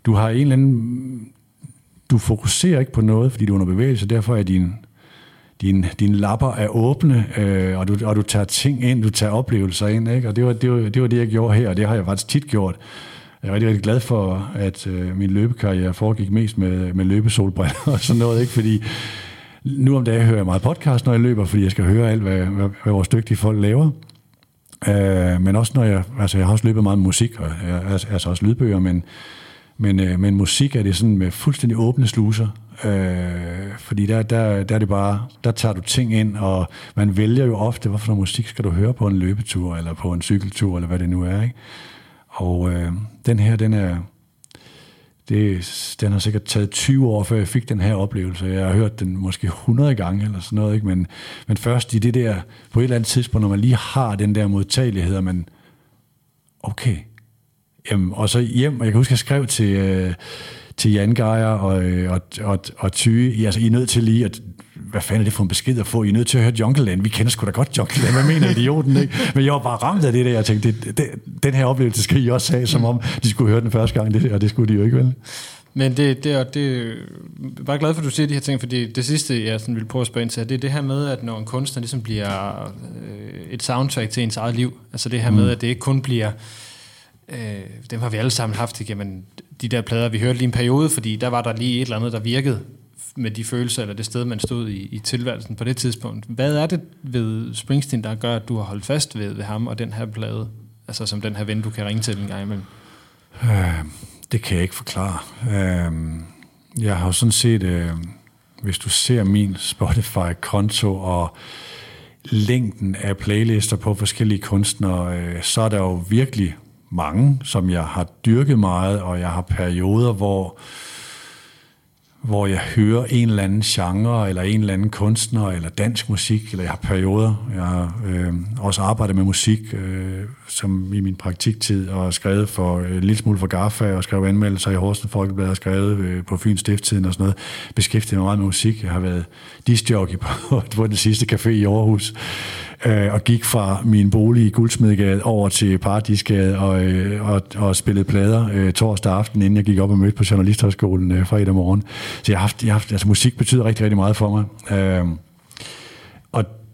du har en eller anden... Du fokuserer ikke på noget, fordi du er under bevægelse, derfor er din din, din lapper er åbne, øh, og, du, og du tager ting ind, du tager oplevelser ind, ikke? og det var, det, var, det var det, jeg gjorde her, og det har jeg faktisk tit gjort. Jeg er rigtig, rigtig glad for, at øh, min løbekarriere foregik mest med, med løbesolbriller og sådan noget, ikke? fordi nu om dagen hører jeg meget podcast, når jeg løber, fordi jeg skal høre alt, hvad, hvad, hvad vores dygtige folk laver. Øh, men også når jeg, altså jeg har også løbet meget med musik, og jeg, altså, altså også lydbøger, men, men, øh, men musik er det sådan med fuldstændig åbne sluser, Øh, fordi der, der, der er det bare, der tager du ting ind, og man vælger jo ofte, hvorfor noget musik skal du høre på en løbetur, eller på en cykeltur, eller hvad det nu er. Ikke? Og øh, den her, den er, det, den har sikkert taget 20 år, før jeg fik den her oplevelse. Jeg har hørt den måske 100 gange eller sådan noget, ikke? Men, men først i det der, på et eller andet tidspunkt, når man lige har den der modtagelighed, og man, okay, jamen, og så hjem, og jeg kan huske, jeg skrev til, øh, til Jan Geier øh, og, og, og, og Tyge, altså I er nødt til lige at hvad fanden er det for en besked at få? I er nødt til at høre Jungleland. Vi kender sgu da godt Jungleland. Hvad mener idioten, ikke? Men jeg var bare ramt af det der. Jeg tænkte, det, det, den her oplevelse skal I også have, som om de skulle høre den første gang, det, og det skulle de jo ikke, vel? Men det, det, er, det jeg er bare glad for, at du siger de her ting, fordi det sidste, jeg sådan vil prøve at spørge ind til, det er det her med, at når en kunstner ligesom bliver øh, et soundtrack til ens eget liv, altså det her mm. med, at det ikke kun bliver øh, dem har vi alle sammen haft igennem de der plader, vi hørte lige en periode, fordi der var der lige et eller andet, der virkede med de følelser, eller det sted, man stod i, i tilværelsen på det tidspunkt. Hvad er det ved Springsteen, der gør, at du har holdt fast ved, ved ham og den her plade? Altså som den her ven, du kan ringe til en gang imellem. Øh, det kan jeg ikke forklare. Øh, jeg har jo sådan set, øh, hvis du ser min Spotify-konto og længden af playlister på forskellige kunstnere, øh, så er der jo virkelig mange, som jeg har dyrket meget, og jeg har perioder, hvor hvor jeg hører en eller anden genre, eller en eller anden kunstner, eller dansk musik, eller jeg har perioder. Jeg har øh, også arbejdet med musik, øh, som i min praktiktid, og skrevet for øh, en lille smule for GAFA, og skrevet anmeldelser i Horsens Folkeblad, og skrevet øh, på Fyns Stifttiden og sådan noget. Beskæftiget mig meget med musik. Jeg har været disjockey på, på den sidste café i Aarhus, øh, og gik fra min bolig i Guldsmedegade over til Paradisgade og, øh, og, og spillede plader øh, torsdag aften, inden jeg gik op og mødte på Journalisthøjskolen øh, fredag morgen. Så jeg har haft, jeg har haft, altså musik betyder rigtig, rigtig meget for mig. Øh,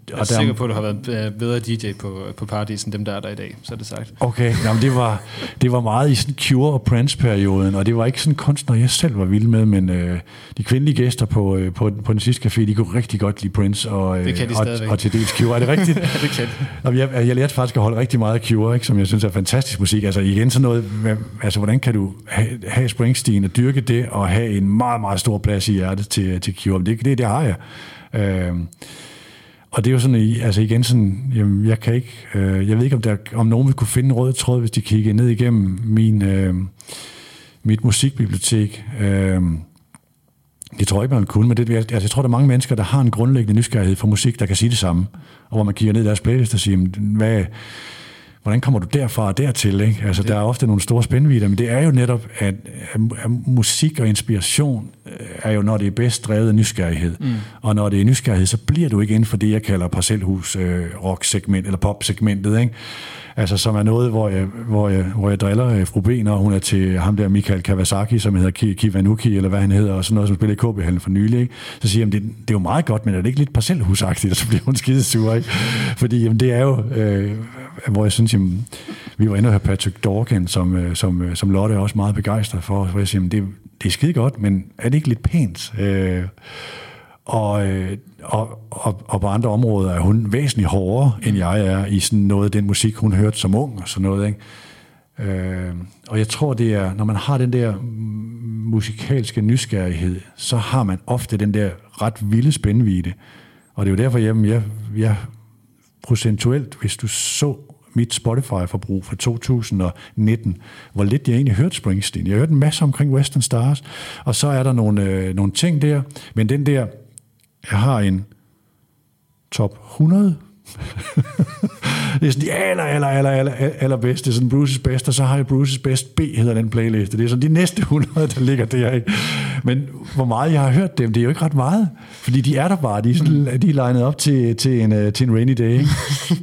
jeg er der, sikker på, at du har været øh, bedre DJ på, på Paradis end dem, der er der i dag, så er det sagt. Okay, jamen det, var, det var meget i sådan Cure og Prince-perioden, og det var ikke sådan kunstner, jeg selv var vild med, men øh, de kvindelige gæster på, øh, på, på den sidste café, de kunne rigtig godt lide Prince og, øh, og, og til dels Cure. Er det rigtigt? det kan de. Jeg, jeg lærte faktisk at holde rigtig meget af Cure, ikke, som jeg synes er fantastisk musik. Altså igen sådan noget, altså hvordan kan du have, have Springsteen og dyrke det, og have en meget, meget stor plads i hjertet til, til Cure? Det, det, det har jeg. Øh, og det er jo sådan, altså igen sådan, jamen, jeg kan ikke, øh, jeg ved ikke, om, der, om nogen vil kunne finde en rød tråd, hvis de kigger ned igennem min, øh, mit musikbibliotek. Øh, det tror jeg ikke, man kunne, men det, altså, jeg tror, der er mange mennesker, der har en grundlæggende nysgerrighed for musik, der kan sige det samme. Og hvor man kigger ned i deres playlist og siger, hvad, hvordan kommer du derfra og dertil? Ikke? Altså, det. der er ofte nogle store spændvidder, men det er jo netop, at, at musik og inspiration øh, er jo, når det er bedst drevet af nysgerrighed. Mm. Og når det er nysgerrighed, så bliver du ikke inden for det, jeg kalder parcelhus øh, eller pop-segmentet. Ikke? Altså, som er noget, hvor jeg, hvor jeg, hvor jeg driller øh, fru B, når hun er til ham der Michael Kawasaki, som hedder Kivanuki, eller hvad han hedder, og sådan noget, som spiller i KB for nylig. Ikke? Så siger jeg, det, det er jo meget godt, men er det ikke lidt parcelhusagtigt? Og så bliver hun skide sur, ikke? Fordi jamen, det er jo, øh, hvor jeg synes, jamen, vi var inde og høre Patrick Dorgan, som, øh, som, øh, som Lotte er også meget begejstret for, hvor jeg siger, jamen, det, det er skide godt, men er det ikke lidt pænt? Øh, og, øh, og, og, og på andre områder er hun væsentligt hårdere, end jeg er i sådan noget af den musik, hun hørte som ung og sådan noget. Ikke? Øh, og jeg tror, det er, når man har den der musikalske nysgerrighed, så har man ofte den der ret vilde spændvide. Og det er jo derfor, jamen, jeg, jeg procentuelt, hvis du så mit Spotify-forbrug fra 2019, hvor lidt jeg egentlig hørte Springsteen. Jeg hørte en masse omkring Western Stars, og så er der nogle, øh, nogle ting der, men den der jeg har en top 100 det er sådan de aller, aller, aller, aller, aller bedste. Det er sådan Bruce's Best, og så har jeg Bruce's Best B, hedder den playliste. Det er sådan de næste 100, der ligger der. Ikke? Men hvor meget jeg har hørt dem, det er jo ikke ret meget. Fordi de er der bare. De er, sådan, de er legnet op til, til, en, øh, til en rainy day. Ikke?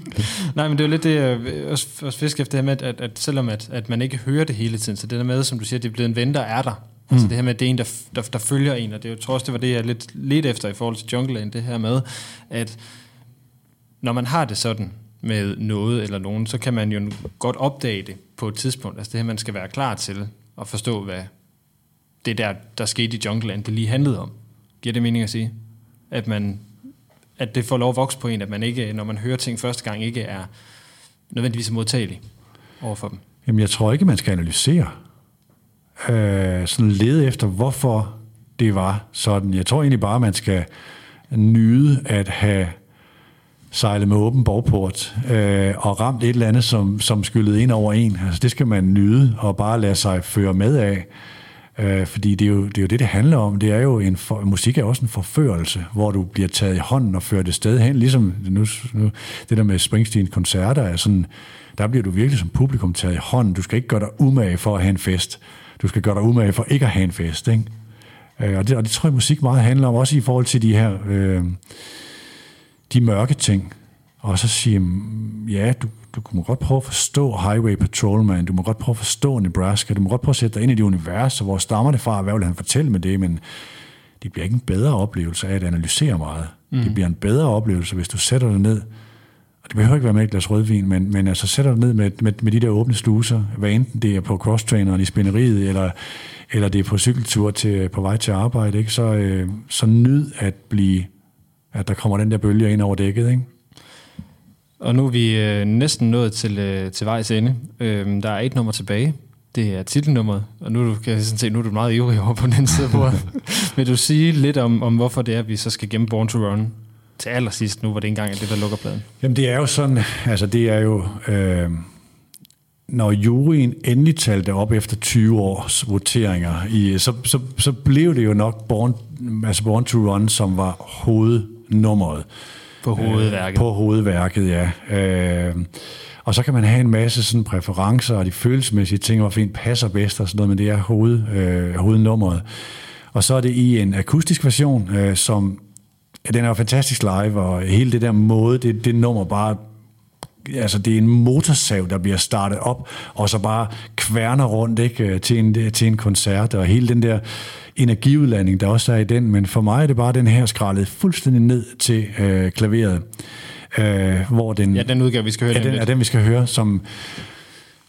Nej, men det er jo lidt det, jeg også, også fisk efter det her med, at, at selvom at, at man ikke hører det hele tiden, så det der med, som du siger, det er blevet en ven, der er der. Mm. Altså det her med, at det er en, der, der, der følger en, og det er jo, også, det var det, jeg lidt lidt efter i forhold til Jungleland, det her med, at når man har det sådan med noget eller nogen, så kan man jo godt opdage det på et tidspunkt. Altså det her, man skal være klar til at forstå, hvad det der, der skete i Jungleland, det lige handlede om. Giver det mening at sige? At man at det får lov at vokse på en, at man ikke, når man hører ting første gang, ikke er nødvendigvis modtagelig over for dem. Jamen, jeg tror ikke, man skal analysere. Øh, sådan lede efter, hvorfor det var sådan. Jeg tror egentlig bare, man skal nyde at have sejlet med åben borgport øh, og ramt et eller andet, som, som skyllede ind over en. Altså, det skal man nyde og bare lade sig føre med af. Øh, fordi det er, jo, det er jo det, det handler om. Det er jo en for, musik er også en forførelse, hvor du bliver taget i hånden og ført et sted hen. Ligesom nu, nu, det der med Springsteen koncerter er sådan, der bliver du virkelig som publikum taget i hånden. Du skal ikke gøre dig umage for at have en fest. Du skal gøre dig umage for ikke at have en fest. Ikke? Øh, og, det, og det tror jeg, musik meget handler om, også i forhold til de her øh, de mørke ting. Og så sige, ja, du, du må godt prøve at forstå Highway Patrolman, du må godt prøve at forstå Nebraska, du må godt prøve at sætte dig ind i det univers, og hvor stammer det fra, hvad vil han fortælle med det, men det bliver ikke en bedre oplevelse af at analysere meget. Mm. Det bliver en bedre oplevelse, hvis du sætter dig ned, og det behøver ikke være med et glas rødvin, men, men altså sætter dig ned med, med, med de der åbne sluser, hvad enten det er på crosstraineren i spænderiet, eller, eller det er på cykeltur til, på vej til arbejde, ikke? Så, øh, så nyd at blive, at der kommer den der bølge ind over dækket, ikke? Og nu er vi øh, næsten nået til, øh, til vejs ende. Øh, der er et nummer tilbage. Det er titelnummeret, og nu kan jeg sådan se, nu er du meget ivrig over på den side af bordet. Vil du sige lidt om, om, hvorfor det er, at vi så skal gemme Born to Run til allersidst nu, hvor det engang er det, der lukker pladen? Jamen det er jo sådan, altså det er jo, øh, når juryen endelig talte op efter 20 års voteringer, i, så, så, så blev det jo nok Born, altså Born to Run, som var hovednummeret. På hovedværket. Øh, på hovedværket, ja. Øh, og så kan man have en masse sådan præferencer, og de følelsesmæssige ting, hvor fint passer bedst og sådan noget, men det er hoved, øh, hovednummeret. Og så er det i en akustisk version, øh, som den er jo fantastisk live, og hele det der måde, det, det nummer bare altså det er en motorsav, der bliver startet op, og så bare kværner rundt ikke, til, en, til en koncert, og hele den der energiudlanding, der også er i den, men for mig er det bare den her skrællet fuldstændig ned til øh, klaveret, øh, hvor den... Ja, den udgave, vi skal høre. Ja, den, er den, vi skal høre, som,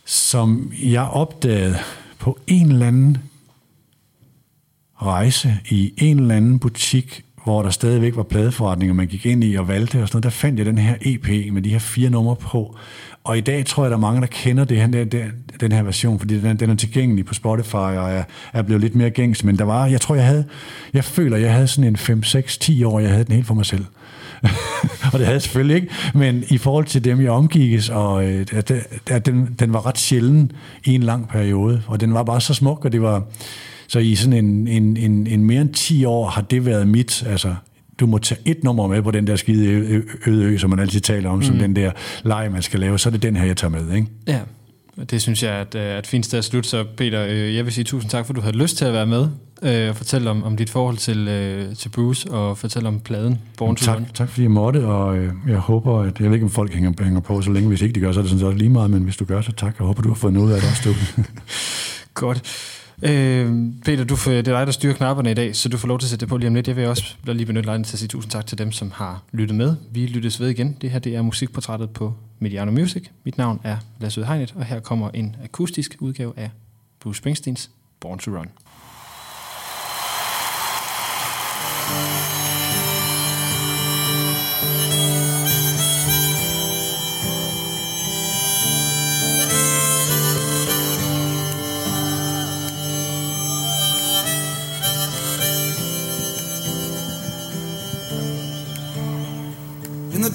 som jeg opdagede på en eller anden rejse i en eller anden butik, hvor der stadigvæk var pladeforretninger, man gik ind i og valgte og sådan noget, der fandt jeg den her EP med de her fire numre på. Og i dag tror jeg, der er mange, der kender det her, den, den her version, fordi den, den er tilgængelig på Spotify og er, er blevet lidt mere gængs. Men der var, jeg tror, jeg havde, jeg føler, jeg havde sådan en 5, 6, 10 år, jeg havde den helt for mig selv. og det havde jeg selvfølgelig ikke, men i forhold til dem, jeg omgikkes, og øh, at, at den, den var ret sjælden i en lang periode, og den var bare så smuk, og det var, så i sådan en, en, en, en mere end 10 år har det været mit, altså du må tage et nummer med på den der skide øde ø, som man altid taler om, mm. som den der leg, man skal lave, så er det den her, jeg tager med, ikke? Ja, det synes jeg er et, et fint sted at slutte. Så Peter, øh, jeg vil sige tusind tak, for du havde lyst til at være med øh, og fortælle om, om dit forhold til, øh, til Bruce og fortælle om pladen Born to tak, tak fordi jeg måtte, og jeg håber, at jeg ved ikke, om folk hænger, hænger på så længe. Hvis ikke de gør, så er det sådan set lige meget, men hvis du gør, så tak. Jeg håber, du har fået noget af det også. Godt. Øh, Peter, du får, det er dig, der styrer knapperne i dag, så du får lov til at sætte det på lige om lidt. Jeg vil også lige benytte lejligheden til at sige tusind tak til dem, som har lyttet med. Vi lyttes ved igen. Det her det er musikportrættet på Mediano Music. Mit navn er Lasse Hegnet, og her kommer en akustisk udgave af Bruce Springsteens Born to Run.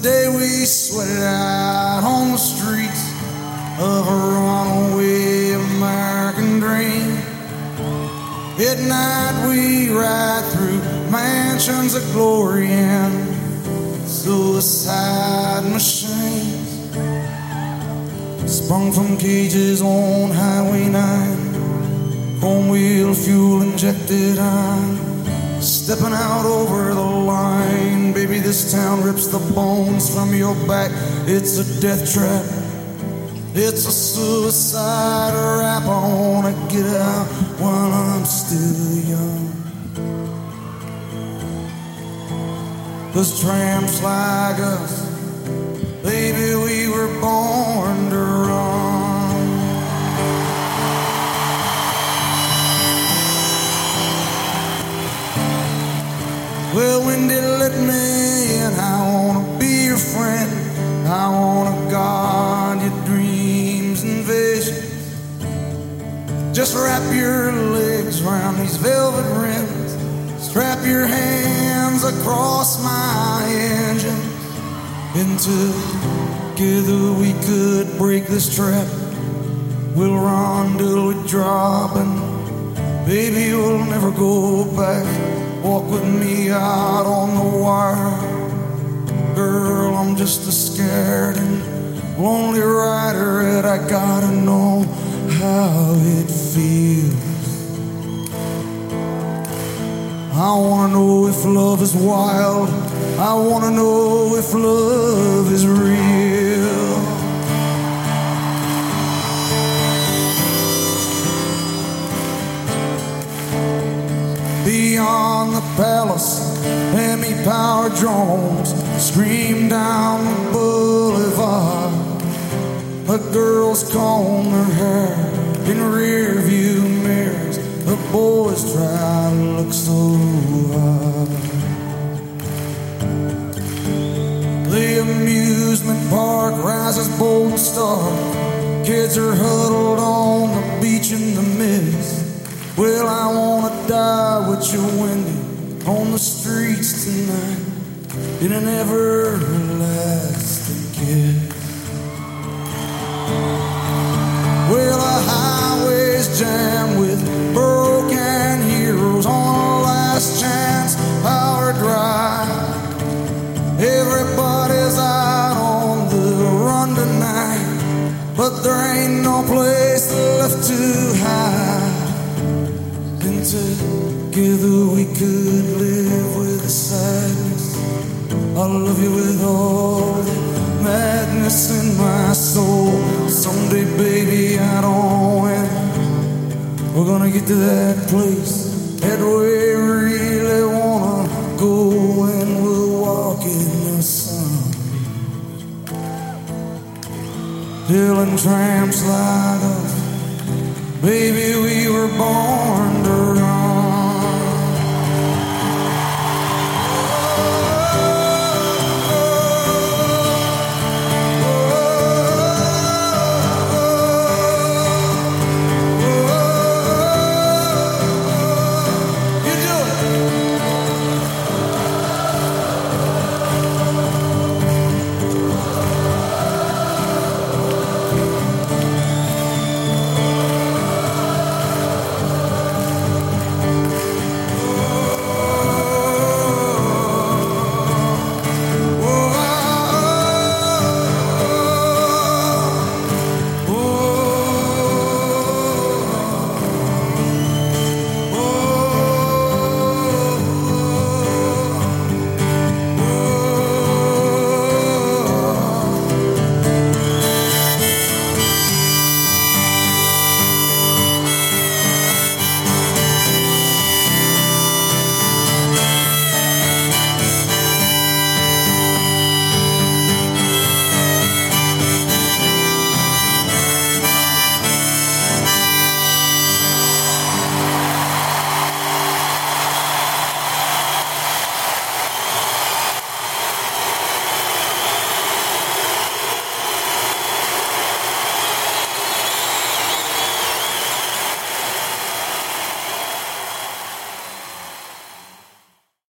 Day we sweated out on the streets of a runaway American dream. At night we ride through mansions of glory and suicide machines sprung from cages on Highway 9. Chrome wheel fuel injected on. Stepping out over the line. Baby, this town rips the bones from your back. It's a death trap. It's a suicide rap. I wanna get out while I'm still young. Cause tramps like us, baby, we were born to run. Well, when they let me in, I wanna be your friend. I wanna guard your dreams and visions. Just wrap your legs around these velvet rims. Strap your hands across my engine. And together we could break this trap. We'll run till we drop and baby we'll never go back. Walk with me out on the wire. Girl, I'm just a scared and lonely rider and I gotta know how it feels. I wanna know if love is wild. I wanna know if love is real. Beyond the palace, Hemi power drones scream down the boulevard. A girl's comb her hair in rear view mirrors. The boys try to look so hard. The amusement park rises bold and stark. Kids are huddled on the beach in the mist. Well, I wanna die with you, Wendy, on the streets tonight in an everlasting kiss. Well, the highway's jammed could live with the sadness. I love you with all the madness in my soul. Someday, baby, I don't win. We're gonna get to that place that we really wanna go, and we'll walk in the sun. Dylan tramps like us, baby, we were born